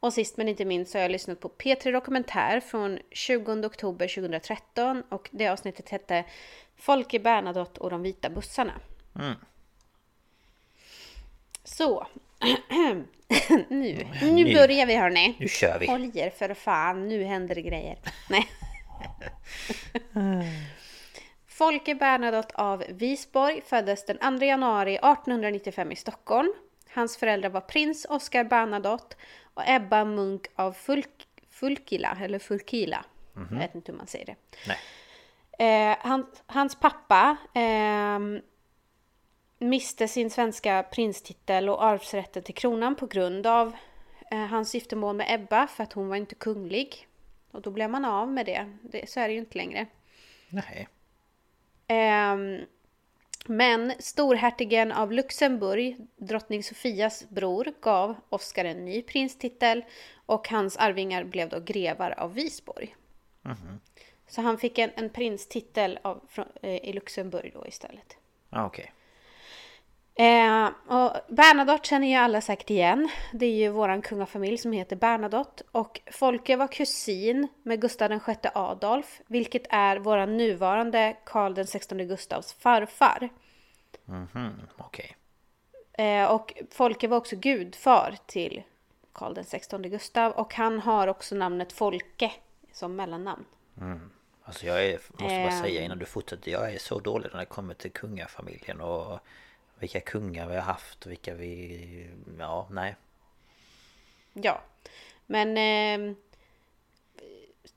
och sist men inte minst så har jag lyssnat på P3 Dokumentär från 20 oktober 2013 och det avsnittet hette Folke Bernadotte och de vita bussarna. Så, nu, nu Nu. börjar vi hörni. Nu kör vi. Håll er för fan, nu händer det grejer. Nej. Folke Bernadotte av Visborg föddes den 2 januari 1895 i Stockholm. Hans föräldrar var prins Oscar Bernadotte och Ebba Munk av Fulk, Fulkila, eller Fulkila. Jag vet inte hur man säger det. Eh, han, hans pappa ehm, miste sin svenska prinstitel och arvsrätten till kronan på grund av eh, hans giftermål med Ebba för att hon var inte kunglig. Och då blev man av med det. det så är det ju inte längre. Nej. Ehm, men storhertigen av Luxemburg, drottning Sofias bror, gav Oscar en ny prinstitel och hans arvingar blev då grevar av Visborg. Så han fick en, en prinstitel av, från, eh, i Luxemburg då istället. Ah, Okej. Eh, och Bernadotte känner ju alla säkert igen. Det är ju våran kungafamilj som heter Bernadotte. Och Folke var kusin med Gustav VI Adolf, vilket är våran nuvarande Karl XVI Gustavs farfar. Mhm, Okej. Eh, och Folke var också gudfar till Karl XVI Gustav och han har också namnet Folke som mellannamn. Alltså jag är, måste bara säga innan du fortsätter Jag är så dålig när det kommer till kungafamiljen och Vilka kungar vi har haft och vilka vi... Ja, nej Ja, men eh,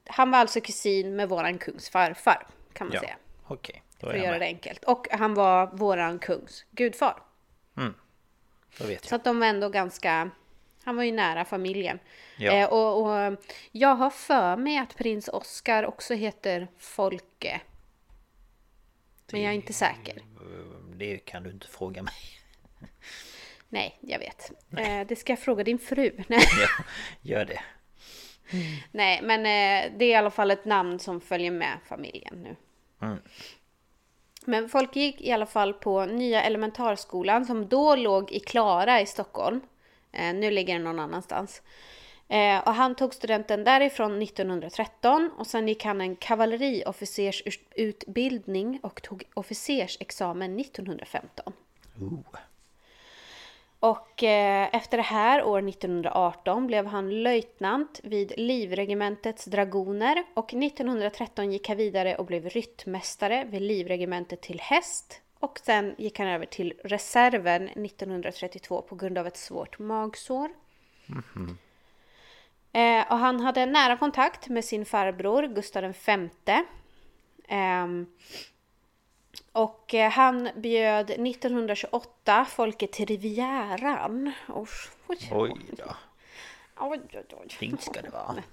han var alltså kusin med våran kungs farfar kan man Ja, säga. okej Då För att göra det med. enkelt. Och han var våran kungs gudfar. Då vet Så jag att de var ändå ganska... Han var ju nära familjen. Ja. Eh, och, och jag har för mig att prins Oscar också heter Folke. Men jag är inte säker. Det kan du inte fråga mig Nej, jag vet. Eh, det ska jag fråga din fru. Nej, ja, Gör det Nej men eh, det är i alla fall ett namn som följer med familjen nu. Men folk gick i alla fall på nya elementarskolan som då låg i Klara i Stockholm. Eh, nu ligger den någon annanstans. Eh, och han tog studenten därifrån 1913 och sen gick han en kavalleriofficersutbildning och tog officersexamen 1915. Ooh. Och eh, efter det här, år 1918, blev han löjtnant vid Livregementets dragoner och 1913 gick han vidare och blev ryttmästare vid Livregementet till häst och sen gick han över till reserven 1932 på grund av ett svårt magsår. Eh, och han hade nära kontakt med sin farbror Gustav V. Ehm, och eh, han bjöd 1928 folket till Rivieran. Oj, Oj då oj, oj, oj. Fint ska det vara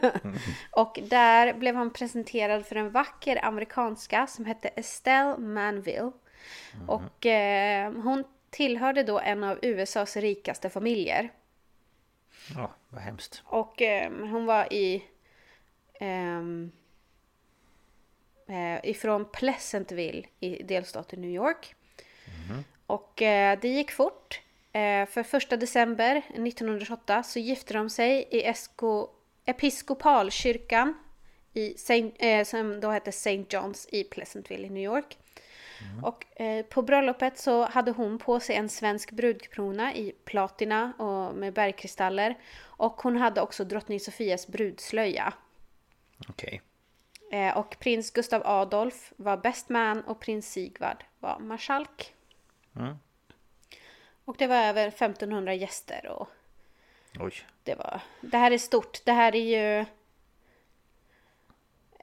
Och där blev han presenterad för en vacker amerikanska som hette Estelle Manville. Och eh, hon tillhörde då en av USAs rikaste familjer. Ja, vad hemskt Och eh, hon var i... ehm, eh, ifrån Pleasantville i delstaten New York. Och eh, det gick fort. Eh, för första december 1928 så gifte de sig i Esko, Episkopalkyrkan i Saint, eh, som då hette St. John's i Pleasantville i New York. Och eh, på bröllopet så hade hon på sig en svensk brudkrona i platina och med bergkristaller. Och hon hade också drottning Sofias brudslöja. Okej Eh, och prins Gustav Adolf var best man och prins Sigvard var marskalk. Och det var över 1500 gäster och Oj det var... Det här är stort. Det här är ju...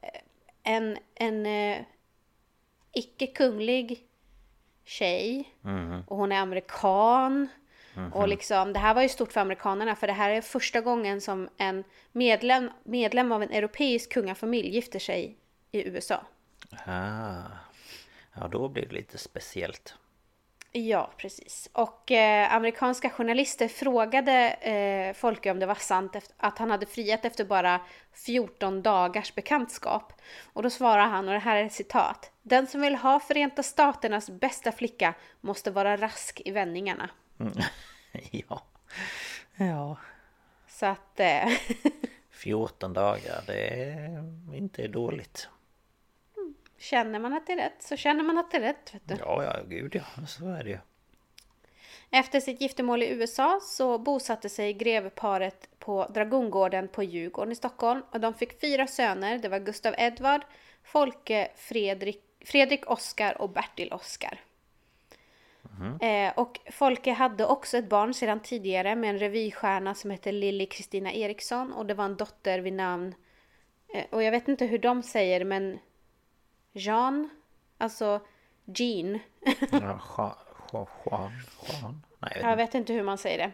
eh, En, en eh, icke-kunglig tjej. Och hon är amerikan. Och liksom, det här var ju stort för amerikanerna för det här är första gången som en medlem, medlem av en europeisk kungafamilj gifter sig i USA. ah. Ja, då blir det lite speciellt Ja, precis. Och eh, amerikanska journalister frågade eh, Folke om det var sant efter, att han hade friat efter bara 14 dagars bekantskap. Och då svarar han, och det här är ett citat. Den som vill ha Förenta Staternas bästa flicka måste vara rask i vändningarna. Ja Ja Så att... Eh, 14 dagar, det är inte dåligt känner man att det är rätt så känner man att det är rätt. Vet du. Ja, ja, gud ja, så är det Efter sitt giftermål i USA så bosatte sig grevparet på Dragongården på Djurgården i Stockholm. Och de fick fyra söner. Det var Gustav Edvard, Folke, Fredrik, Fredrik Oskar och Bertil Oskar. Eh, och Folke hade också ett barn sedan tidigare med en revystjärna som hette Lilly Kristina Eriksson. Och det var en dotter vid namn, eh, och jag vet inte hur de säger men Jean, alltså Jean. ja, Juan, Juan, Juan. Nej, jag vet Jag inte. vet inte hur man säger det.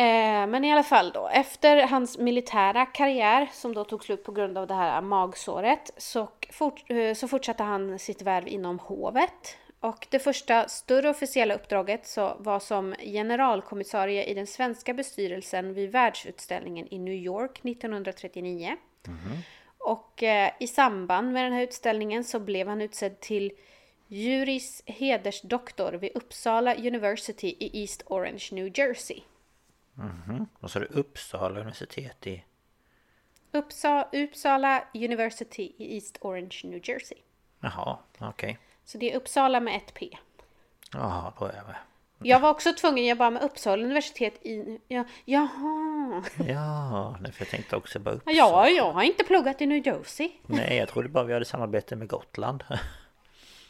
Eh, men i alla fall då, efter hans militära karriär som då tog slut på grund av det här magsåret så, fort, eh, så fortsatte han sitt värv inom hovet. Och det första större officiella uppdraget så var som generalkommissarie i den svenska bestyrelsen vid världsutställningen i New York 1939. Och eh, i samband med den här utställningen så blev han utsedd till juris hedersdoktor vid Uppsala University i East Orange, New Jersey. Och så är det Uppsala universitet i... Uppsa, Uppsala University i East Orange, New Jersey. Jaha, okej. Så det är Uppsala med ett P. Jaha, då är jag med. Jag var också tvungen, jag bara med Uppsala universitet i... Ja, jaha. Ja, nej, för jag tänkte också bara Uppsala. Ja, jag har inte pluggat i New Jersey. Nej, jag trodde bara vi hade samarbete med Gotland.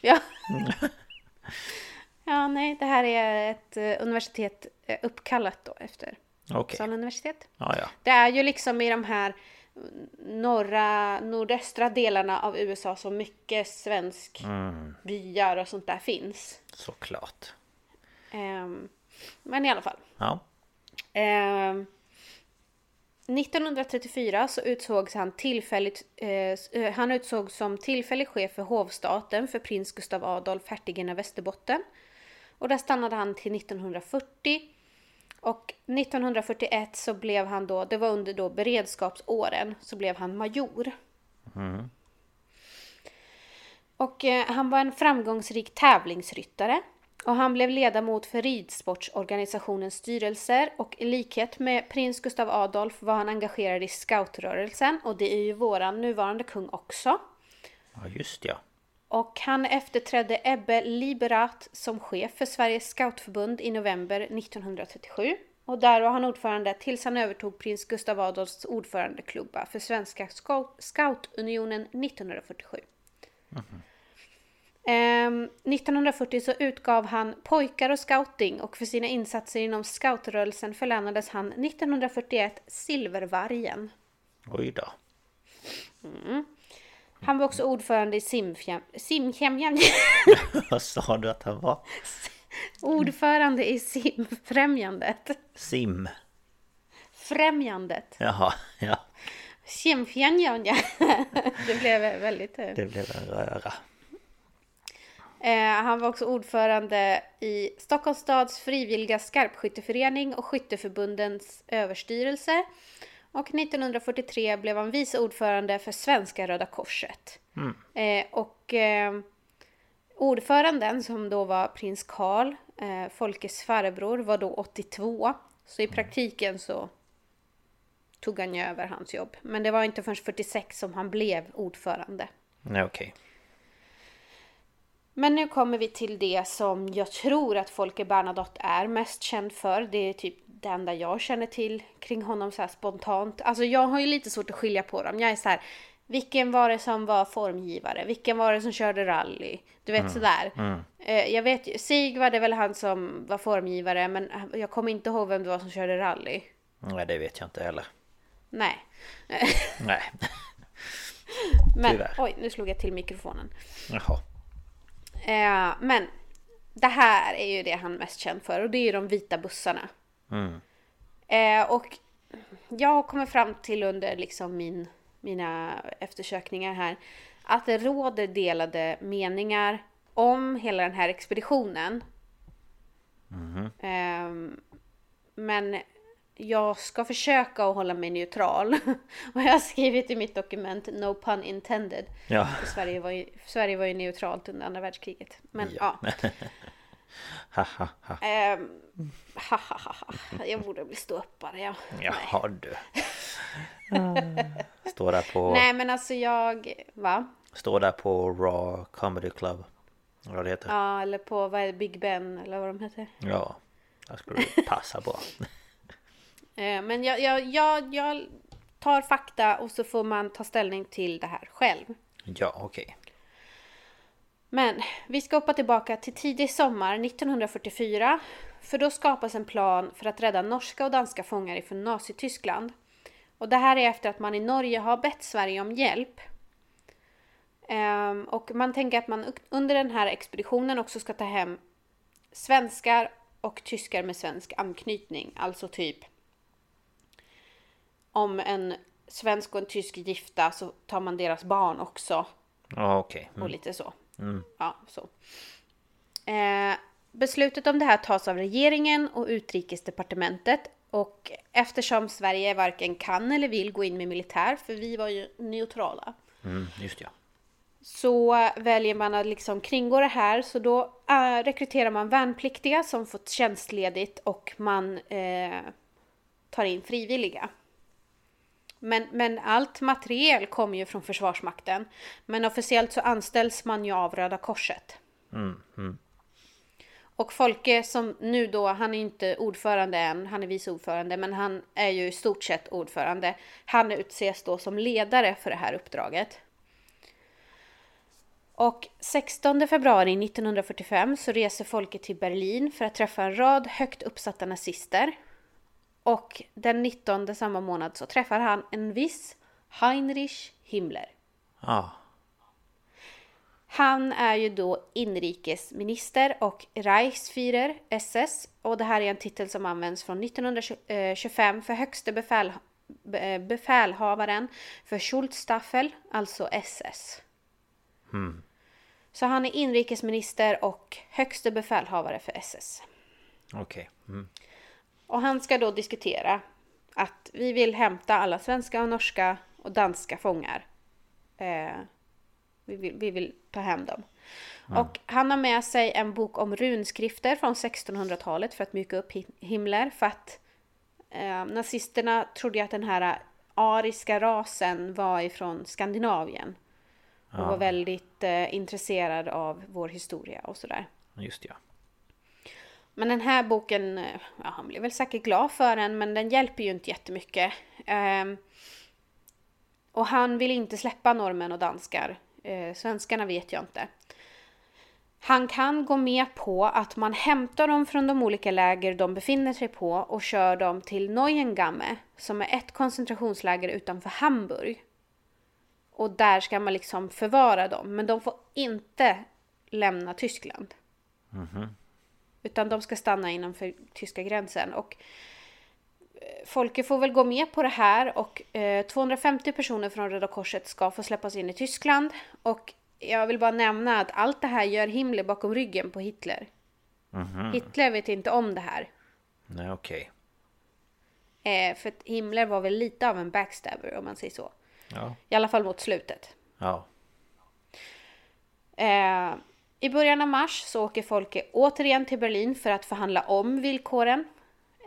Ja. ja, nej, det här är ett eh, universitet eh, uppkallat då efter Okej. Uppsala universitet. Ja, ja. Det är ju liksom i de här mm, norra, nordöstra delarna av USA som mycket svensk byar och sånt där finns. Såklart. Ehm, men i alla fall. Ja. Ehm, 1934 så utsågs han tillfälligt, eh, eh, han utsågs som tillfällig chef för hovstaten för prins Gustav Adolf, hertigen av Västerbotten. Och där stannade han till 1940. Och 1941 så blev han då, det var under då beredskapsåren, så blev han major. Och eh, han var en framgångsrik tävlingsryttare. Och han blev ledamot för ridsportsorganisationens styrelser och i likhet med prins Gustav Adolf var han engagerad i scoutrörelsen och det är ju våran nuvarande kung också. Ja, just ja. Och han efterträdde Ebbe Liberat som chef för Sveriges scoutförbund i november 1937. Och där var han ordförande tills han övertog prins Gustav Adolfs ordförandeklubba för Svenska Scout- Scoutunionen 1947. Ehm, 1940 så utgav han Pojkar och scouting och för sina insatser inom scoutrörelsen förlänades han 1941 Silvervargen. Oj då. Han var också ordförande i Simfjäm... Simfjämjam... Vad sa du att han var? ordförande i Simfrämjandet. Sim. Främjandet. Jaha, ja. Simfjämjanja. Det blev väldigt... eh, Det blev en röra. Eh, han var också ordförande i Stockholms stads frivilliga skarpskytteförening och skytteförbundens överstyrelse. Och 1943 blev han vice ordförande för Svenska Röda Korset. Eh, och eh, ordföranden som då var prins Karl, eh, Folkes farbror, var då 82. Så i praktiken så tog han ju över hans jobb. Men det var inte förrän 46 som han blev ordförande. Nej, okej. Men nu kommer vi till det som jag tror att Folke Bernadotte är mest känd för. Det är typ det enda jag känner till kring honom så här spontant. Alltså jag har ju lite svårt att skilja på dem. Jag är så här, vilken var det som var formgivare? Vilken var det som körde rally? Du vet sådär. Eh, Jag vet ju, Sigvard är väl han som var formgivare men jag kommer inte ihåg vem det var som körde rally. Nej, det vet jag inte heller. Nej. Nej. Men Tyvärr. oj, nu slog jag till mikrofonen. Jaha. Eh, men det här är ju det han mest känd för och det är ju de vita bussarna. Eh, och jag har kommit fram till under liksom min, mina eftersökningar här att det råder delade meningar om hela den här expeditionen. Ehm, men jag ska försöka att hålla mig neutral. Och jag har skrivit i mitt dokument No pun intended. Ja. För Sverige var ju, Sverige var ju neutralt under andra världskriget. Men ja. Ha, ha, ha. Ehm, ha, ha, ha. Jag borde bli ståuppare ja. Jaha du. Står där på... Nej men alltså jag, va? Står där på Raw Comedy Club. Vad det heter. Ja eller på vad är det, Big Ben eller vad de heter. Ja. Där skulle passa bra. Eh, Men jag, jag, jag, jag tar fakta och så får man ta ställning till det här själv. Ja, okej. Men vi ska hoppa tillbaka till tidig sommar 1944. För då skapas en plan för att rädda norska och danska fångar ifrån Nazityskland. Och det här är efter att man i Norge har bett Sverige om hjälp. Ehm, och man tänker att man under den här expeditionen också ska ta hem svenskar och tyskar med svensk anknytning. Alltså typ om en svensk och en tysk gifta så tar man deras barn också. Ja, okej. Och Mm. lite så. Ja, så. Eh, beslutet om det här tas av regeringen och utrikesdepartementet. Och eftersom Sverige varken kan eller vill gå in med militär, för vi var ju neutrala. Mm, just ja. Så väljer man att liksom kringgå det här. Så då eh, rekryterar man värnpliktiga som fått tjänstledigt och man eh, tar in frivilliga. Men, men allt materiel kommer ju från Försvarsmakten. Men officiellt så anställs man ju av Röda Korset. Och Folke som nu då, han är inte ordförande än, han är vice ordförande, men han är ju i stort sett ordförande. Han utses då som ledare för det här uppdraget. Och 16 februari 1945 så reser Folke till Berlin för att träffa en rad högt uppsatta nazister. Och den 19 samma månad så träffar han en viss Heinrich Himmler. Ja, Han är ju då inrikesminister och Reichsführer SS och det här är en titel som används från 1925 för högste befäl, be- befälhavaren för Schultstaffel, alltså SS. Så han är inrikesminister och högste befälhavare för SS. okej. Mm. Och han ska då diskutera att vi vill hämta alla svenska och norska och danska fångar. Eh, vi, vill, vi vill ta hem dem. Och han har med sig en bok om runskrifter från 1600-talet för att mjuka upp Hi- Himmler. För att eh, nazisterna trodde att den här ariska rasen var ifrån Skandinavien. Och var väldigt eh, intresserad av vår historia och sådär. Just ja. Men den här boken, eh, ja, han blev väl säkert glad för den, men den hjälper ju inte jättemycket. Ehm, och han vill inte släppa norrmän och danskar. Eh, svenskarna vet jag inte. Han kan gå med på att man hämtar dem från de olika läger de befinner sig på och kör dem till Neuengamme, som är ett koncentrationsläger utanför Hamburg. Och där ska man liksom förvara dem, men de får inte lämna Tyskland. Mhm. Utan de ska stanna innanför tyska gränsen. Och eh, Folke får väl gå med på det här och eh, 250 personer från Röda Korset ska få släppas in i Tyskland. Och jag vill bara nämna att allt det här gör Himmler bakom ryggen på Hitler. Hitler vet inte om det här. Nej, okej. Eh, för att Himmler var väl lite av en backstabber om man säger så. Ja. I alla fall mot slutet. Ja. Eh, I början av mars så åker Folke återigen till Berlin för att förhandla om villkoren.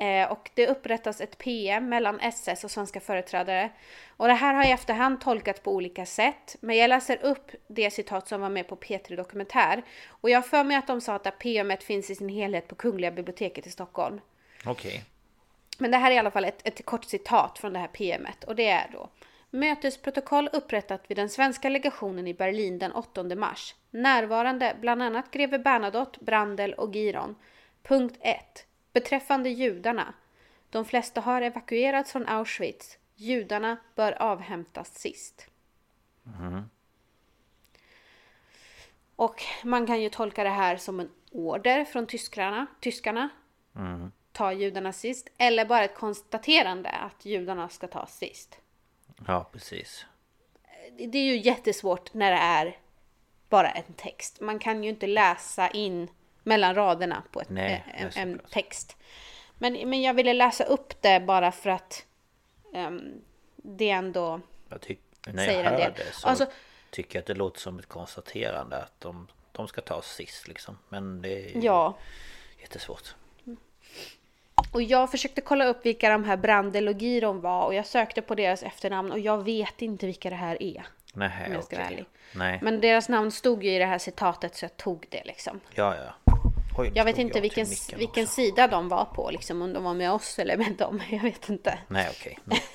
Eh, och det upprättas ett PM mellan SS och svenska företrädare. Och det här har i efterhand tolkats på olika sätt. Men jag läser upp det citat som var med på P3 Dokumentär. Och jag har för mig att de sa att det PMet finns i sin helhet på Kungliga biblioteket i Stockholm. Okej. Men det här är i alla fall ett, ett kort citat från det här PMet och det är då Mötesprotokoll upprättat vid den svenska legationen i Berlin den 8 mars. Närvarande bland annat greve Bernadotte, Brandel och Giron. Punkt 1. Beträffande judarna. De flesta har evakuerats från Auschwitz. Judarna bör avhämtas sist. Och man kan ju tolka det här som en order från tyskarna. tyskarna ta judarna sist. Eller bara ett konstaterande att judarna ska tas sist. Ja, precis. Det är ju jättesvårt när det är bara en text. Man kan ju inte läsa in mellan raderna på ett, Nej, eh, en, en text. Men, men jag ville läsa upp det bara för att ehm, det ändå... Jag tyck, när Säger jag en hör del. det så Alltså- tycker jag att det låter som ett konstaterande att de, de ska ta sist liksom. Men det är ju Ja. jättesvårt. Och jag försökte kolla upp vilka de här Brandel och Giron var och jag sökte på deras efternamn och jag vet inte vilka det här är. Nej, Om jag ska vara ärlig. Nej, Men deras namn stod ju i det här citatet så jag tog det liksom. ja, ja. Oj, Jag vet inte till vilken, vilken också. sida de var på, liksom, om de var med oss eller med dem. Jag vet inte. Nej, okej. Mm.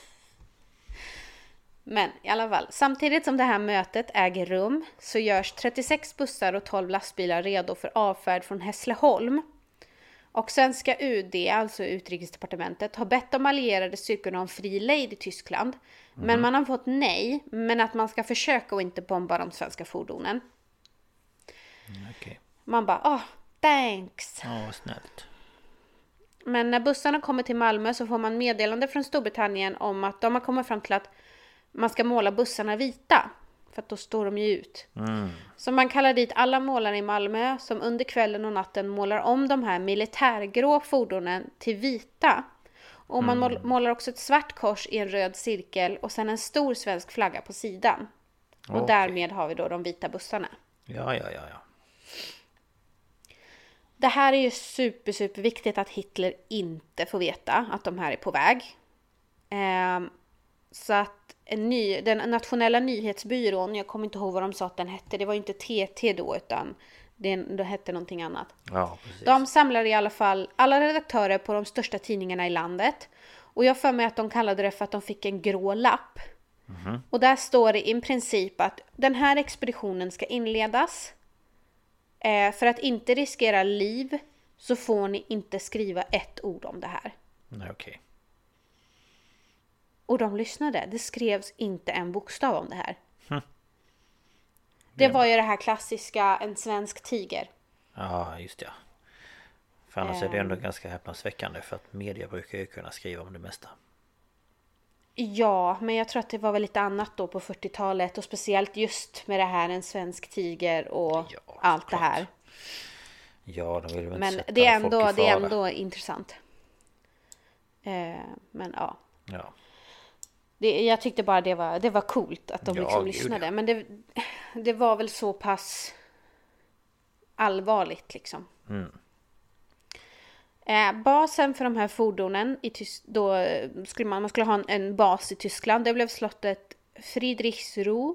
Men i alla fall, samtidigt som det här mötet äger rum så görs 36 bussar och 12 lastbilar redo för avfärd från Hässleholm. Och svenska UD, alltså utrikesdepartementet, har bett de allierade styrkorna om fri lejd i Tyskland. Men man har fått nej, men att man ska försöka och inte bomba de svenska fordonen. Okej. Man bara, åh, thanks. Ja, vad snällt. Men när bussarna kommer till Malmö så får man meddelande från Storbritannien om att de har kommit fram till att man ska måla bussarna vita. För att då står de ju ut. Så man kallar dit alla målare i Malmö som under kvällen och natten målar om de här militärgrå fordonen till vita. Och man mål- målar också ett svart kors i en röd cirkel och sen en stor svensk flagga på sidan. Och därmed har vi då de vita bussarna. Ja, ja, ja, ja. Det här är ju super, super viktigt att Hitler inte får veta att de här är på väg. Ehm, så att en ny, den nationella nyhetsbyrån, jag kommer inte ihåg vad de sa att den hette, det var ju inte TT då utan det, det hette någonting annat. Ja, precis. De samlade i alla fall alla redaktörer på de största tidningarna i landet. Och jag för mig att de kallade det för att de fick en grå lapp. Och där står det i princip att den här expeditionen ska inledas. Eh, för att inte riskera liv så får ni inte skriva ett ord om det här. Nej, okej. Och de lyssnade. Det skrevs inte en bokstav om det här. Det var ju det här klassiska, en svensk tiger. Ja, just det. För annars är det ändå Ehm. ganska häpnadsväckande för att media brukar ju kunna skriva om det mesta. Ja, men jag tror att det var väl lite annat då på 40-talet och speciellt just med det här en svensk tiger och Ja, allt det såklart. här. Ja, de vill väl inte Men sätta det är folk ändå, i det är fara. ändå intressant. Eh, men ja, Ja. Det, jag tyckte bara det var, det var coolt att de Ja, liksom lyssnade. ja. Men det, det var väl så pass allvarligt liksom. Mm. Eh, basen för de här fordonen, i då eh, skulle man, man skulle ha en, en bas i Tyskland. Det blev slottet Friedrichsruh.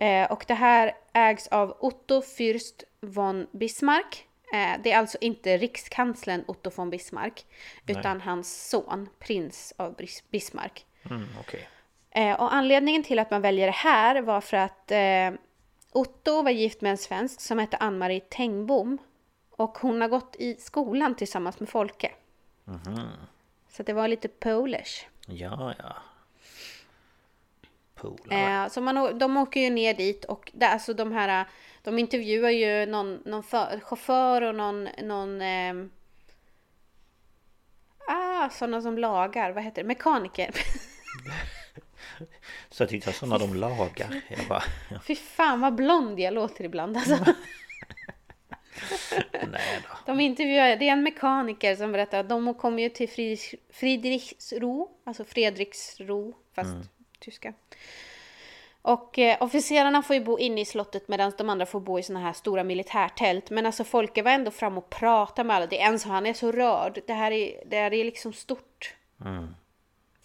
Eh, och det här ägs av Otto Fürst von Bismarck. Eh, det är alltså inte rikskanslern Otto von Bismarck, utan hans son, prins av Bis- Bismarck. Mm, okej. Eh, och anledningen till att man väljer det här var för att eh, Otto var gift med en svensk som hette Ann-Marie Tengbom. Och hon har gått i skolan tillsammans med Folke. Så det var lite Polish. Ja, ja. Polare. Eh, så man, de åker ju ner dit och det, alltså de här, de intervjuar ju någon, någon för, chaufför och någon, någon ehm, ah, sådana som lagar, vad heter det, mekaniker. Så jag tyckte sa när de lagar. Jag bara, ja, Fy fan vad blond jag låter ibland alltså. nej då. De intervjuar, det är en mekaniker som berättar att de kommer ju till Friedrich, Friedrichsruh, alltså Fredriksro, fast tyska. Och eh, officerarna får ju bo inne i slottet medan de andra får bo i såna här stora militärtält. Men alltså Folke var ändå fram och pratade med alla. Det är en så han är så rörd. Det här är, det här är liksom stort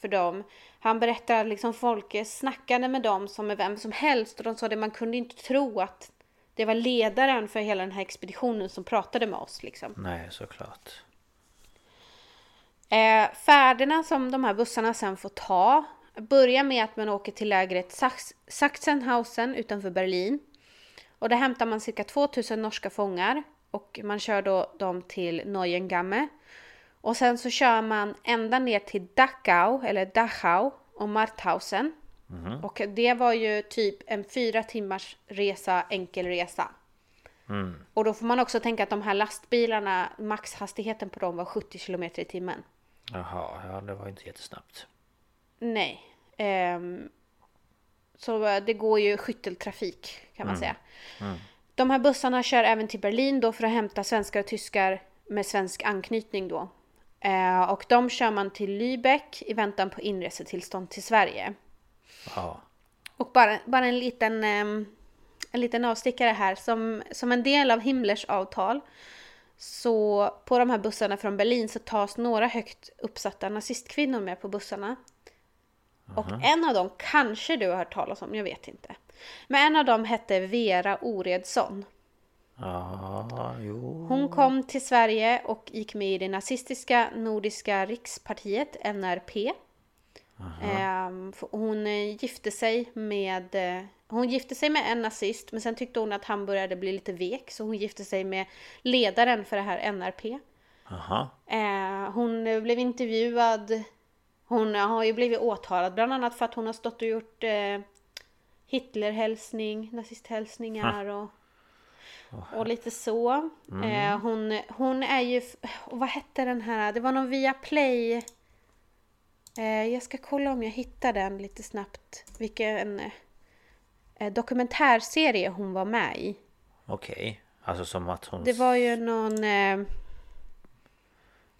för dem. Han berättar att liksom Folke snackade med dem som med vem som helst och de sa det man kunde inte tro att det var ledaren för hela den här expeditionen som pratade med oss liksom. Nej, såklart. Eh, färderna som de här bussarna sen får ta börjar med att man åker till lägret Sachs- Sachsenhausen utanför Berlin. Och där hämtar man cirka 2000 norska fångar och man kör då dem till Neuengamme. Och sen så kör man ända ner till Dachau, eller Dachau och Marthausen. Och det var ju typ en fyra timmars resa, enkel resa. Och då får man också tänka att de här lastbilarna, maxhastigheten på dem var 70 km i timmen. Jaha, ja det var inte jättesnabbt. Nej. Ehm, så det går ju skytteltrafik kan man säga. De här bussarna kör även till Berlin då för att hämta svenskar och tyskar med svensk anknytning då. Eh, och de kör man till Lübeck i väntan på inresetillstånd till Sverige. Ja. Och bara, bara en liten, ehm, en liten avstickare här. Som, som en del av Himmlers avtal så på de här bussarna från Berlin så tas några högt uppsatta nazistkvinnor med på bussarna. Och en av dem kanske du har hört talas om, jag vet inte. Men en av dem hette Vera Oredsson. Ja, jo. Hon kom till Sverige och gick med i det nazistiska Nordiska rikspartiet, NRP. Ehm, hon eh, gifte sig med eh, hon gifte sig med en nazist men sen tyckte hon att han började bli lite vek så hon gifte sig med ledaren för det här NRP. Eh, hon blev intervjuad. Hon har ju blivit åtalad bland annat för att hon har stått och gjort eh, Hitlerhälsning, nazisthälsningar och Och lite så. Eh, hon, hon är ju... Och vad hette den här? Det var någon via Play. Eh, jag ska kolla om jag hittar den lite snabbt. Vilken eh, dokumentärserie hon var med i. Okej. Alltså som att hon... Det var ju någon... Eh,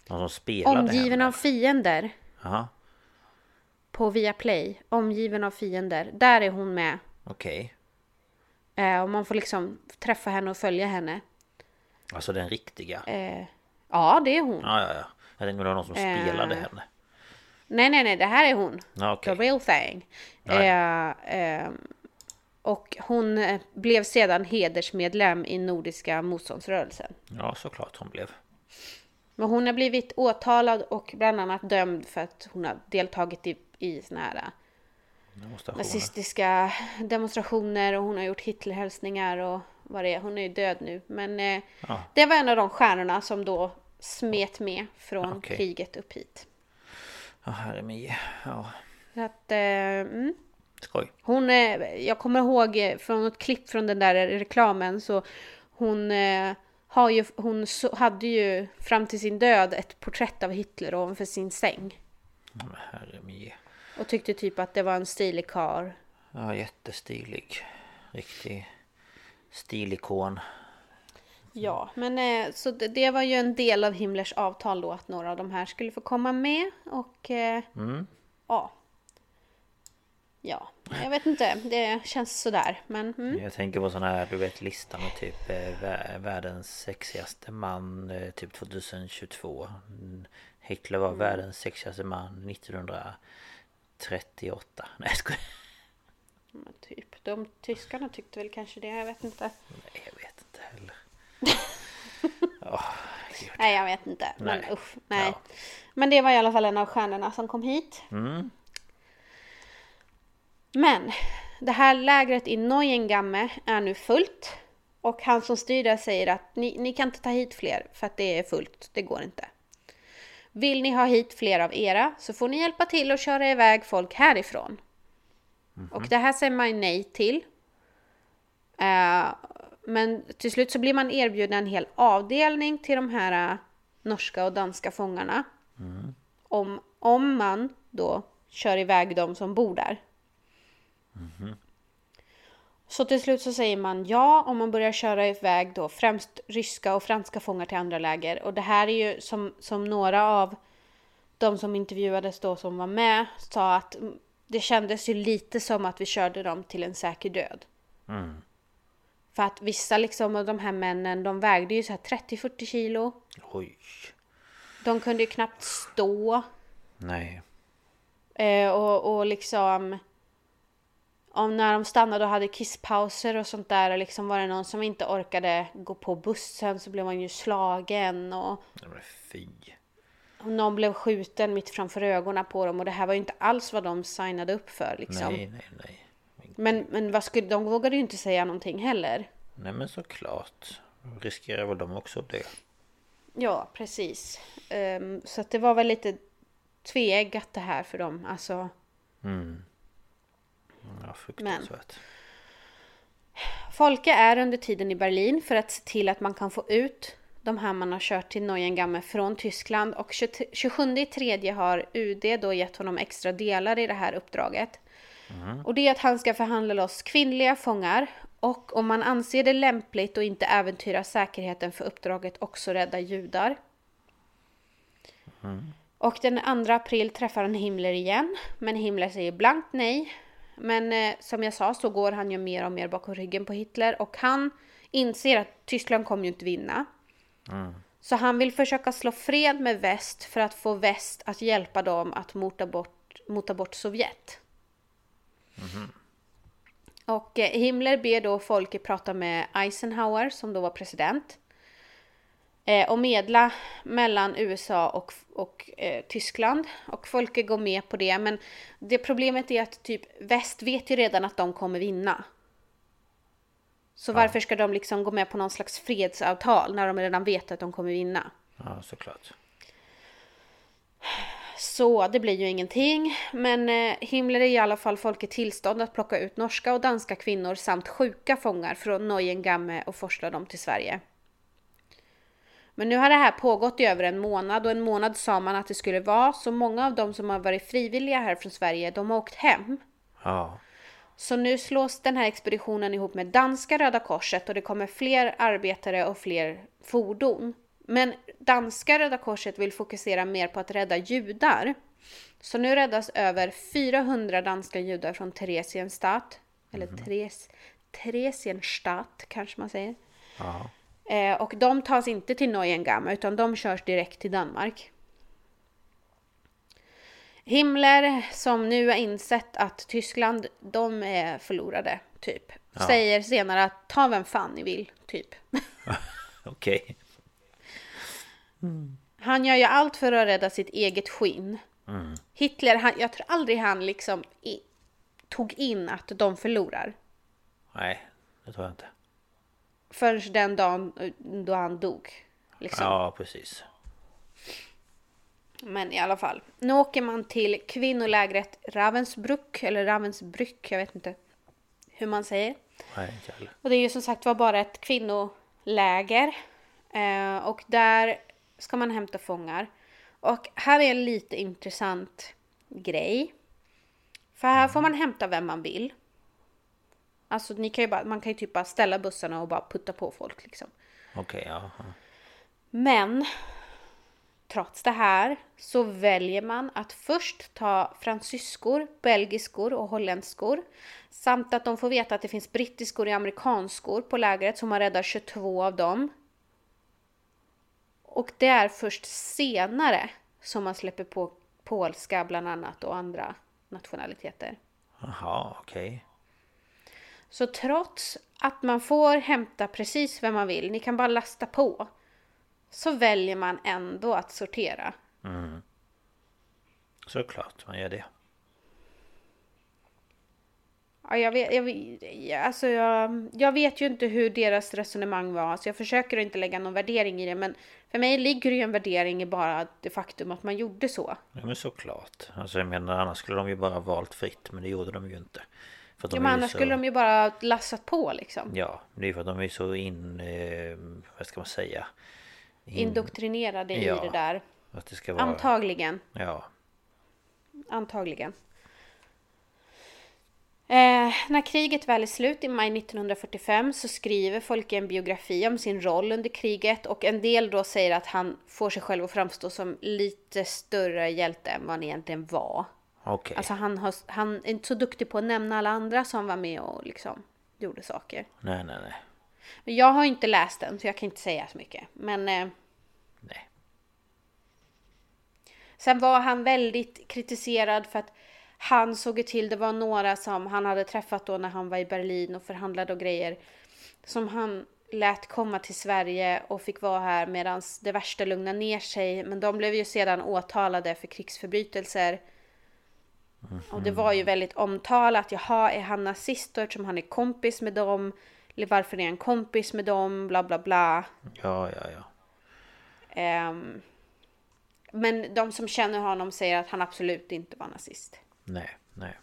Någon som spelade omgiven henne. av fiender. Jaha. På Viaplay. Omgiven av fiender. Där är hon med. Okej. Eh, och man får liksom träffa henne och följa henne. Alltså den riktiga. Eh, ja, det är hon. Ja, ja, ja. Jag tänkte det var någon som spelade Eh. henne. Nej, nej, nej, det här är hon. Okej. The real thing. Eh, eh, och hon eh, blev sedan hedersmedlem i Nordiska motståndsrörelsen. Ja, såklart hon blev. Men hon har blivit åtalad och bland annat dömd för att hon har deltagit i, i såna här Demonstrationer. nazistiska demonstrationer och hon har gjort Hitlerhälsningar och vad det är. Hon är ju död nu. Men eh, Ja. det var en av de stjärnorna som då smet med från Okej. kriget upp hit. Ja, herre min. Ja, Så att, eh, mm. skoj. Hon, eh, jag kommer ihåg eh, från ett klipp från den där reklamen så hon eh, har ju, hon så, hade ju fram till sin död ett porträtt av Hitler ovanför sin säng. Ja, men herre min. Och tyckte typ att det var en stilig karl. Ja, jättestilig. Riktig stilikon. Ja, men eh, så det, var ju en del av Himmlers avtal då att några av de här skulle få komma med och eh, ja. Ja, jag vet inte, det känns sådär men mm. Jag tänker på sån här, du vet listan med typ eh, vä- världens sexigaste man typ 2022. Mm, Hitler var världens sexigaste man 1938. Nej jag skojar. men typ. De tyskarna tyckte väl kanske det, jag vet inte. Nej jag vet inte heller. Gud. Nej, jag vet inte. Men Nej. usch, nej. Ja. Men det var i alla fall en av stjärnorna som kom hit. Men det här lägret i Neuengamme är nu fullt. Och han som styr där säger att ni, ni kan inte ta hit fler för att det är fullt. Det går inte. Vill ni ha hit fler av era så får ni hjälpa till att köra iväg folk härifrån. Och det här säger man nej till. Eh, men till slut så blir man erbjuden en hel avdelning till de här eh, norska och danska fångarna. Om, om man då kör iväg de som bor där. Så till slut så säger man ja om man börjar köra iväg då främst ryska och franska fångar till andra läger. Och det här är ju som, som några av de som intervjuades då som var med sa att mm, det kändes ju lite som att vi körde dem till en säker död. För att vissa liksom av de här männen de vägde ju så här 30-40 kilo. Oj. De kunde ju knappt stå. Nej. Eh, och, och liksom... Om när de stannade och hade kisspauser och sånt där och liksom var det någon som inte orkade gå på bussen så blev man ju slagen och, men fy. och någon blev skjuten mitt framför ögonen på dem och det här var ju inte alls vad de signade upp för liksom. Nej, nej, nej. Men, men vad skulle, de vågade ju inte säga någonting heller. Nej men såklart. Riskerar väl de också det. Ja, precis. Ehm, så att det var väl lite tveeggat det här för dem. Alltså, Ja, fruktansvärt. Folke är under tiden i Berlin för att se till att man kan få ut de här man har kört till Neuengamme från Tyskland och 27 tredje har UD då gett honom extra delar i det här uppdraget. Och det är att han ska förhandla loss kvinnliga fångar och om man anser det lämpligt och inte äventyra säkerheten för uppdraget också rädda judar. Och den 2 april träffar han Himmler igen, men Himmler säger blankt nej. Men eh, som jag sa så går han ju mer och mer bakom ryggen på Hitler och han inser att Tyskland kommer ju inte vinna. Så han vill försöka slå fred med väst för att få väst att hjälpa dem att mota bort, mota bort Sovjet. Och eh, Himmler ber då folket prata med Eisenhower som då var president. Eh, och medla mellan USA och, och eh, Tyskland. Och folket går med på det. Men det problemet är att typ väst vet ju redan att de kommer vinna. Så varför ska de liksom gå med på någon slags fredsavtal när de redan vet att de kommer vinna? Ja, såklart. Så det blir ju ingenting. Men eh, Himmler är i alla fall folket tillstånd att plocka ut norska och danska kvinnor samt sjuka fångar från Neuengamme och forsla dem till Sverige. Men nu har det här pågått i över en månad och en månad sa man att det skulle vara. Så många av dem som har varit frivilliga här från Sverige, de har åkt hem. Ja. Så nu slås den här expeditionen ihop med danska Röda Korset och det kommer fler arbetare och fler fordon. Men danska Röda Korset vill fokusera mer på att rädda judar. Så nu räddas över 400 danska judar från Theresienstadt. Eller Therese, Theresienstadt kanske man säger. Ja. Eh, och de tas inte till Neuengamme utan de körs direkt till Danmark. Himmler, som nu har insett att Tyskland, de är förlorade, typ. Säger senare att ta vem fan ni vill, typ. Okej. Han gör ju allt för att rädda sitt eget skinn. Hitler, han, jag tror aldrig han liksom i, tog in att de förlorar. Nej, det tror jag inte. Förrän den dagen eh, då han dog. Liksom. Ja, precis. Men i alla fall. Nu åker man till kvinnolägret Ravensbrück, eller Ravensbrück, jag vet inte hur man säger. Nej. Och det är ju som sagt var bara ett kvinnoläger. Eh, och där ska man hämta fångar. Och här är en lite intressant grej. För här får man hämta vem man vill. Alltså ni kan ju bara, man kan ju typ bara ställa bussarna och bara putta på folk liksom. Okej, ja. ja. Men trots det här så väljer man att först ta fransyskor, belgiskor och holländskor. Samt att de får veta att det finns brittiskor och amerikanskor på lägret som har räddat 22 av dem. Och det är först senare som man släpper på polska bland annat och andra nationaliteter. Jaha, okej. Så trots att man får hämta precis vem man vill, ni kan bara lasta på, så väljer man ändå att sortera. Såklart man gör det. Ja, jag, vet, jag, vet- alltså jag, jag vet ju inte hur deras resonemang var, så jag försöker inte lägga någon värdering i det, men för mig ligger det ju en värdering i bara det faktum att man gjorde så. Ja men såklart. Alltså jag menar annars skulle de ju bara valt fritt men det gjorde de ju inte. För att Ja, men annars så... skulle de ju bara lassat på liksom. Ja, det är för att de är så in... Eh, vad ska man säga? In... Indoktrinerade i Ja. det där. Att det ska vara... Antagligen. Ja. Antagligen. Eh, när kriget väl är slut i maj 1945 så skriver Folke en biografi om sin roll under kriget och en del då säger att han får sig själv att framstå som lite större hjälte än vad han egentligen var. Okej. Alltså han, har, han är inte så duktig på att nämna alla andra som var med och liksom gjorde saker. Nej, nej, nej. Men jag har inte läst den så jag kan inte säga så mycket. Men eh, Nej. Sen var han väldigt kritiserad för att han såg till, det var några som han hade träffat då när han var i Berlin och förhandlade och grejer. Som han lät komma till Sverige och fick vara här medan det värsta lugnade ner sig. Men de blev ju sedan åtalade för krigsförbrytelser. Och det var ju väldigt omtalat. Jaha, är han nazist då eftersom han är kompis med dem? Eller varför är han kompis med dem? Bla bla bla. Ja, ja, ja. Ehm, men de som känner honom säger att han absolut inte var nazist. Nej, nej.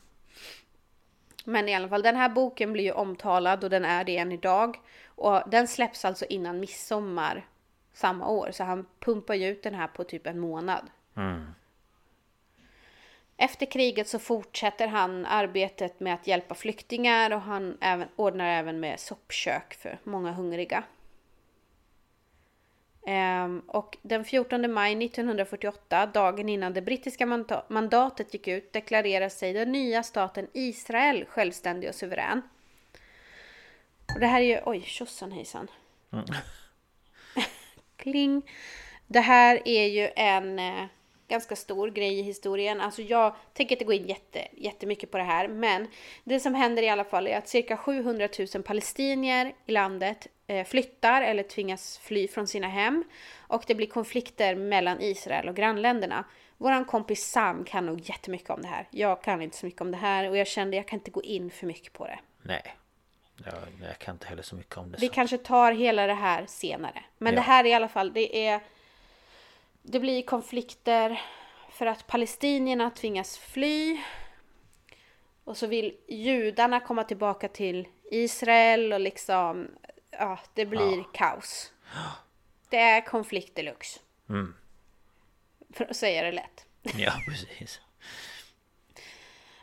Men i alla fall, den här boken blir ju omtalad och den är det än idag. Och den släpps alltså innan midsommar samma år. Så han pumpar ju ut den här på typ en månad. Efter kriget så fortsätter han arbetet med att hjälpa flyktingar och han även, ordnar även med soppkök för många hungriga. Ehm, och den 14 maj 1948, dagen innan det brittiska manda- mandatet gick ut, deklarerar sig den nya staten Israel självständig och suverän. Och det här är ju, oj, tjosan hejsan. Kling. Det här är ju en eh, ganska stor grej i historien. Alltså jag tänker inte gå in jätte, jättemycket på det här. Men det som händer i alla fall är att cirka 700 000 palestinier i landet eh, flyttar eller tvingas fly från sina hem. Och det blir konflikter mellan Israel och grannländerna. Våran kompis Sam kan nog jättemycket om det här. Jag kan inte så mycket om det här och jag kände jag kan inte gå in för mycket på det. Nej. Jag, jag kan inte heller så mycket om det. Vi så. kanske tar hela det här senare. Men Ja. det här i alla fall, det är... Det blir konflikter för att palestinierna tvingas fly. Och så vill judarna komma tillbaka till Israel och liksom, ja, det blir kaos. Det är konflikt deluxe. För att säga det lätt. Ja, precis.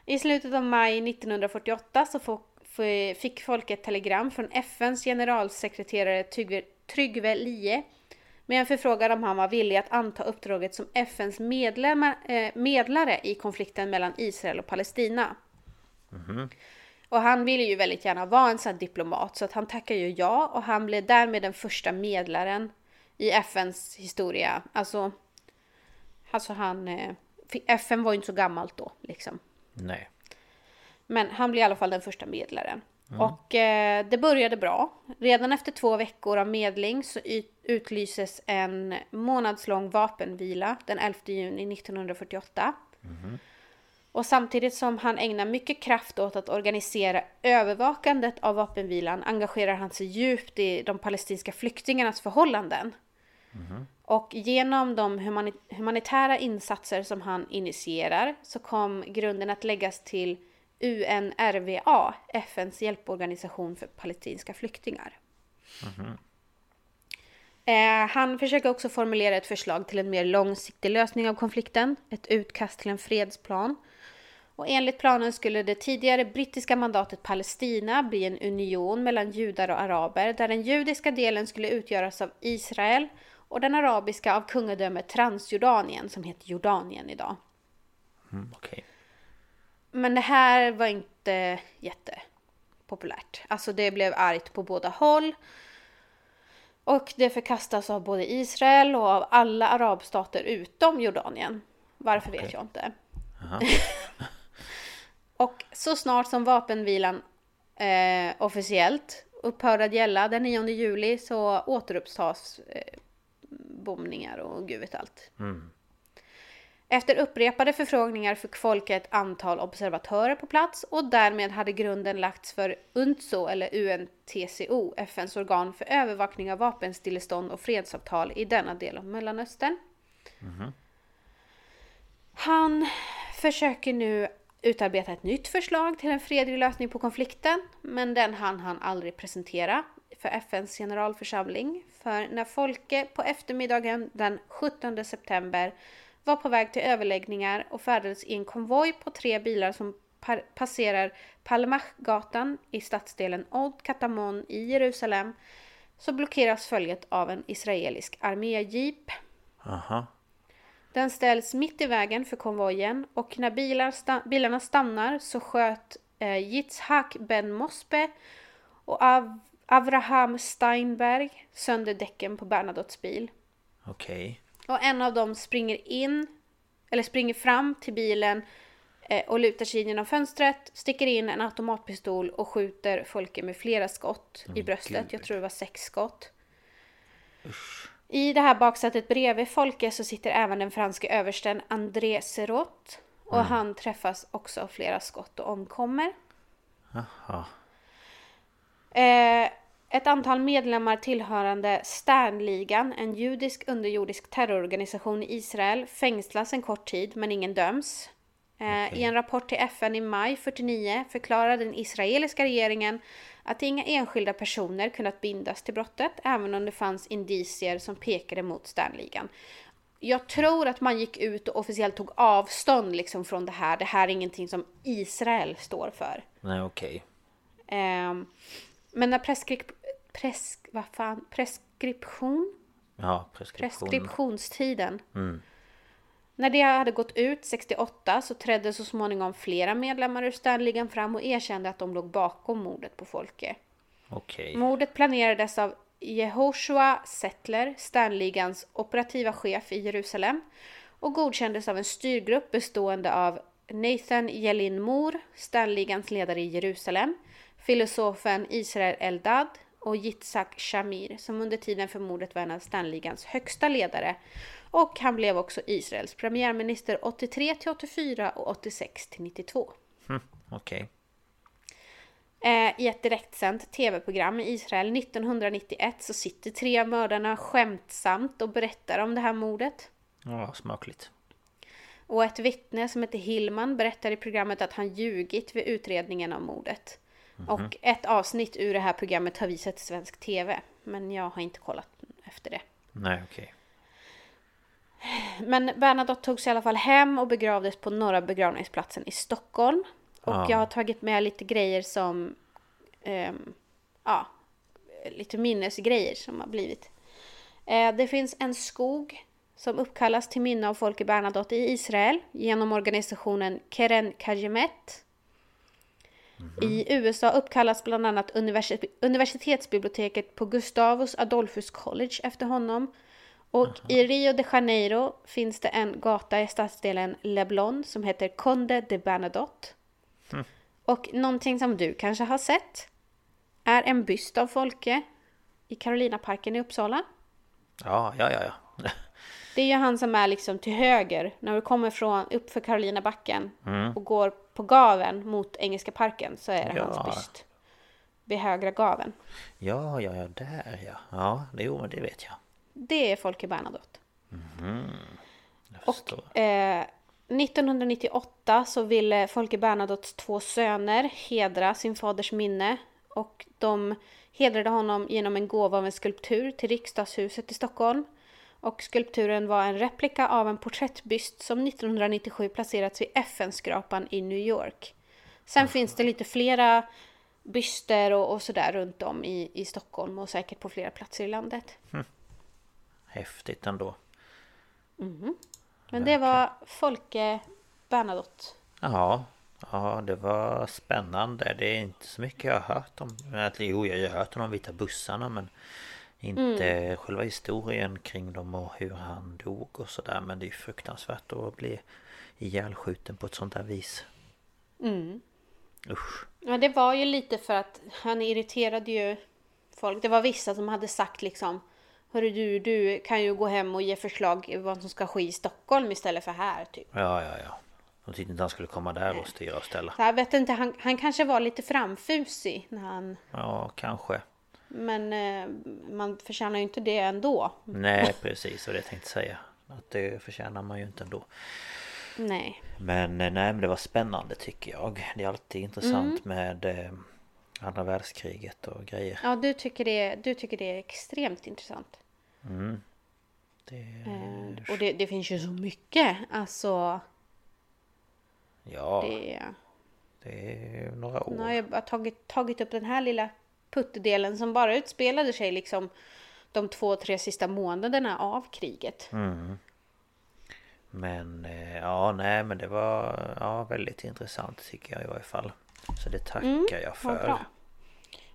I slutet av maj 1948 så fick folk ett telegram från FNs generalsekreterare Tryggve, Tryggve Lie med en förfrågan om han var villig att anta uppdraget som FNs medlemmar, eh, medlare i konflikten mellan Israel och Palestina. Och han ville ju väldigt gärna vara en sån här diplomat så att han tackade ju ja och han blev därmed den första medlaren i FNs historia. Alltså, alltså han... Eh, FN var ju inte så gammalt då liksom. Nej. Men han blev i alla fall den första medlaren. Och eh, det började bra. Redan efter två veckor av medling så utlyses en månadslång vapenvila den 11 juni 1948. Och samtidigt som han ägnar mycket kraft åt att organisera övervakandet av vapenvilan engagerar han sig djupt i de palestinska flyktingarnas förhållanden. Och genom de humani- humanitära insatser som han initierar så kom grunden att läggas till UNRWA, FNs hjälporganisation för palestinska flyktingar. Eh, han försöker också formulera ett förslag till en mer långsiktig lösning av konflikten, ett utkast till en fredsplan. Och enligt planen skulle det tidigare brittiska mandatet Palestina bli en union mellan judar och araber där den judiska delen skulle utgöras av Israel och den arabiska av kungadömet Transjordanien som heter Jordanien idag. Mm, Okej. Men det här var inte jättepopulärt. Alltså det blev argt på båda håll. Och det förkastas av både Israel och av alla arabstater utom Jordanien. Varför vet Okej. jag inte. Och så snart som vapenvilan eh, officiellt upphör att gälla den 9 juli så återupptas eh, bombningar och gud vet allt. Efter upprepade förfrågningar fick folket ett antal observatörer på plats och därmed hade grunden lagts för UNTSO eller UNTCO, FNs organ för övervakning av vapenstillestånd och fredsavtal i denna del av Mellanöstern. Han försöker nu utarbeta ett nytt förslag till en fredlig lösning på konflikten, men den hann han aldrig presentera för FNs generalförsamling. För när Folke på eftermiddagen den 17 september var på väg till överläggningar och färdades i en konvoj på tre bilar som par- passerar Palmachgatan i stadsdelen Old Katamon i Jerusalem så blockeras följet av en israelisk arméjeep. Aha. Den ställs mitt i vägen för konvojen och när bilar sta- bilarna stannar så sköt eh, Yitzhak Ben Mosbe och Av- Avraham Steinberg sönder däcken på Bernadottes bil. Okej. Och en av dem springer in, eller springer fram till bilen eh, och lutar sig in genom fönstret, sticker in en automatpistol och skjuter Folke med flera skott i bröstet. Jag tror det var sex skott. I det här baksätet bredvid Folke så sitter även den franske översten André Serot. Och han träffas också av flera skott och omkommer. Aha. Eh, ett antal medlemmar tillhörande Sternligan, en judisk underjordisk terrororganisation i Israel, fängslas en kort tid men ingen döms. Eh, I en rapport till FN i maj 49 förklarar den israeliska regeringen att inga enskilda personer kunnat bindas till brottet, även om det fanns indicier som pekade mot Sternligan. Jag tror att man gick ut och officiellt tog avstånd liksom från det här. Det här är ingenting som Israel står för. Nej, okej. Ehm, men när preskrip, pres, vad fan, preskription, Ja, preskription. preskriptionstiden. Mm. När det hade gått ut 68 så trädde så småningom flera medlemmar ur Sternligan fram och erkände att de låg bakom mordet på Folke. Okej. Mordet planerades av Jehoshua Settler, Sternligans operativa chef i Jerusalem och godkändes av en styrgrupp bestående av Nathan Jelin Moore, Sternligans ledare i Jerusalem, filosofen Israel Eldad och Yitzhak Shamir som under tiden för mordet var en av Sternligans högsta ledare och han blev också Israels premiärminister 83 till 84 och 86 till 92. Okej. Eh, I ett direktsänt tv-program i Israel 1991 så sitter tre av mördarna skämtsamt och berättar om det här mordet. Ja, smakligt. Och ett vittne som heter Hillman berättar i programmet att han ljugit vid utredningen av mordet. Och ett avsnitt ur det här programmet har visats i svensk TV. Men jag har inte kollat efter det. Nej, okej. Men Bernadotte togs i alla fall hem och begravdes på Norra begravningsplatsen i Stockholm. Och Ja. jag har tagit med lite grejer som, ehm, ja, lite minnesgrejer som har blivit. Eh, det finns en skog som uppkallas till minne av Folke Bernadotte i Israel genom organisationen Keren Kajemet. I USA uppkallas bland annat universi- universitetsbiblioteket på Gustavus Adolphus College efter honom. Och i Rio de Janeiro finns det en gata i stadsdelen Leblon som heter Conde de Bernadotte. Och någonting som du kanske har sett är en byst av Folke i Carolinaparken i Uppsala. Ja, ja, ja, ja. Det är ju han som är liksom till höger när du kommer från upp för Carolinabacken och går på gaven mot Engelska parken så är det Ja. hans byst. Vid högra gaven. Ja, ja, ja, där ja. Ja, det, jo, det vet jag. Det är Folke Bernadotte. Förstår. Och eh, 1998 så ville Folke Bernadottes två söner hedra sin faders minne. Och de hedrade honom genom en gåva av en skulptur till riksdagshuset i Stockholm. Och skulpturen var en replika av en porträttbyst som 1997 placerats vid FN-skrapan i New York. Sen finns det lite flera byster och, och sådär runt om i, i Stockholm och säkert på flera platser i landet. Häftigt ändå. Men det var Folke Bernadotte. Ja, ja, det var spännande. Det är inte så mycket jag har hört om. Jo, jag har hört om de vita bussarna men inte själva historien kring dem och hur han dog och sådär. Men det är fruktansvärt att bli ihjälskjuten på ett sånt här vis. Usch. Ja, det var ju lite för att han irriterade ju folk. Det var vissa som hade sagt liksom Hörru du, du kan ju gå hem och ge förslag vad som ska ske i Stockholm istället för här typ. Ja, ja, ja. De tyckte inte han skulle komma där och styra och ställa. Jag vet inte, han, han kanske var lite framfusig när han... Ja, kanske. Men eh, man förtjänar ju inte det ändå. Nej, precis. Och det jag tänkte säga. Att det förtjänar man ju inte ändå. Nej. Men eh, nej, men det var spännande tycker jag. Det är alltid intressant med eh, andra världskriget och grejer. Ja, du tycker det, du tycker det är extremt intressant. Det, Eh, och det, det finns ju så mycket. Alltså, ja, det... det är några Nu har år. jag bara tagit, tagit upp den här lilla puttedelen som bara utspelade sig liksom de två, tre sista månaderna av kriget. Mm. Men eh, ja, nej men det var ja, väldigt intressant tycker jag i varje fall. Så det tackar jag Vad för. bra.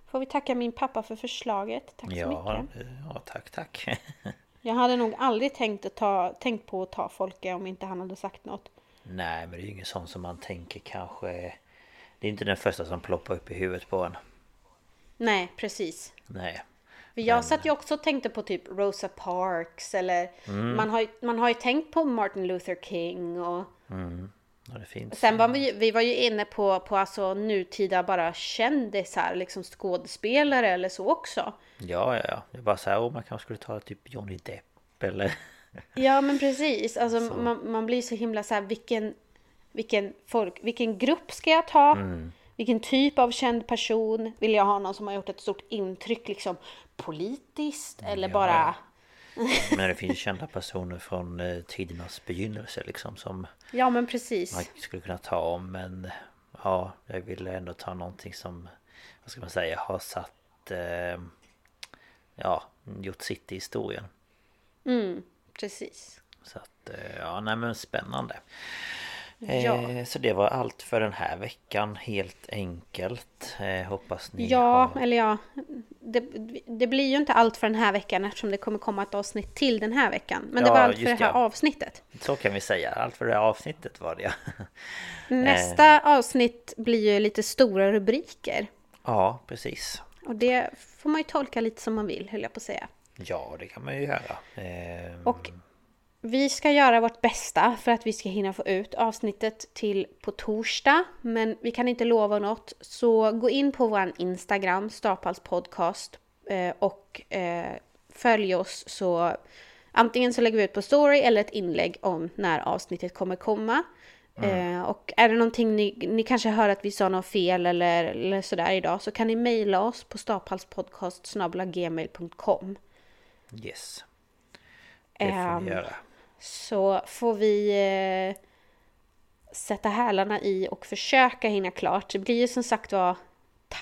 Får vi tacka min pappa för förslaget. Tack så Ja, mycket. eh, ja, tack tack. Jag hade nog aldrig tänkt, att ta, tänkt på att ta Folke om inte han hade sagt något. nej men det är ju ingen sån som man tänker kanske Det är inte den första som ploppar upp i huvudet på en. Nej, precis. Nej. Jag satt ju också och tänkte på typ Rosa Parks eller Mm. man, har ju, man har ju tänkt på Martin Luther King och Ja, det finns. sen var vi, vi var ju inne på, på alltså nutida bara kändisar, liksom skådespelare eller så också. Ja, ja, ja. Det bara så här, oh, man kanske skulle ta typ Johnny Depp eller... Ja men precis, alltså man, man blir så himla så här vilken, vilken, folk, vilken grupp ska jag ta? Mm. Vilken typ av känd person? Vill jag ha någon som har gjort ett stort intryck liksom politiskt eller Ja, bara... Men det finns kända personer från eh, tidernas begynnelse liksom som Ja men precis. man skulle kunna ta om men ja, jag ville ändå ta någonting som vad ska man säga har satt eh, ja, gjort sitt i historien. Mm, precis. Så att eh, ja, nej men spännande. Ja. Eh, så det var allt för den här veckan helt enkelt. Eh, hoppas ni Ja, har... eller ja. Det, det blir ju inte allt för den här veckan eftersom det kommer komma ett avsnitt till den här veckan. Men det Ja, var allt för det här ja. avsnittet. Så kan vi säga. Allt för det här avsnittet var det ja. Nästa avsnitt blir ju lite stora rubriker. Ja, precis. Och det får man ju tolka lite som man vill, höll jag på att säga. Ja, det kan man ju göra. Eh, Och vi ska göra vårt bästa för att vi ska hinna få ut avsnittet till på torsdag. Men vi kan inte lova något. Så gå in på vår Instagram, Stapals podcast. eh, Och eh, följ oss så Antingen så lägger vi ut på story eller ett inlägg om när avsnittet kommer komma. Mm. Eh, och är det någonting ni, ni kanske hör att vi sa något fel eller, eller sådär idag så kan ni mejla oss på staphalspodcast.gmail.com Yes. Det får Ehm, vi göra. Så får vi eh, sätta hälarna i och försöka hinna klart. Det blir ju som sagt var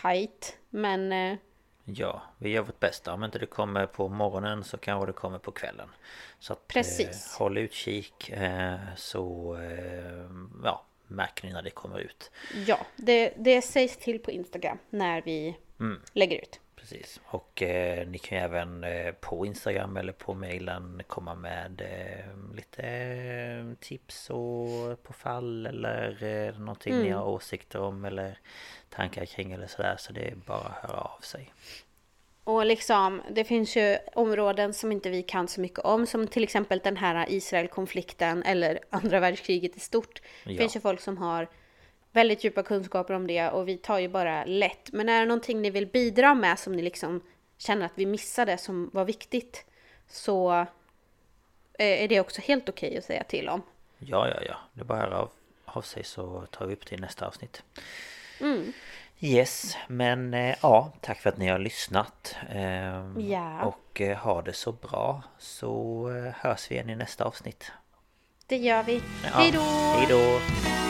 tight men eh, Ja, vi gör vårt bästa. Om inte det kommer på morgonen så kanske det kommer på kvällen. Så att, Precis. Eh, håll utkik eh, så eh, ja, märker ni när det kommer ut. ja, det, det sägs till på Instagram när vi Mm. lägger ut. Precis. Och eh, ni kan ju även eh, på Instagram eller på mailen komma med eh, lite eh, tips och på fall eller eh, någonting ni har åsikter om eller tankar kring eller sådär. Så det är bara att höra av sig. Och liksom, det finns ju områden som inte vi kan så mycket om, som till exempel den här Israel-konflikten eller andra världskriget i stort. Det Ja. finns ju folk som har väldigt djupa kunskaper om det och vi tar ju bara lätt. Men är det någonting ni vill bidra med som ni liksom känner att vi missade som var viktigt så eh, är det också helt okej att säga till om. Ja, ja, ja. Det är bara av, av sig så tar vi upp det i nästa avsnitt. Yes, men eh, ja, tack för att ni har lyssnat. Ehm, Ja. Och eh, ha det så bra så hörs vi igen i nästa avsnitt. Det gör vi. Ja, Hej då! Hej då!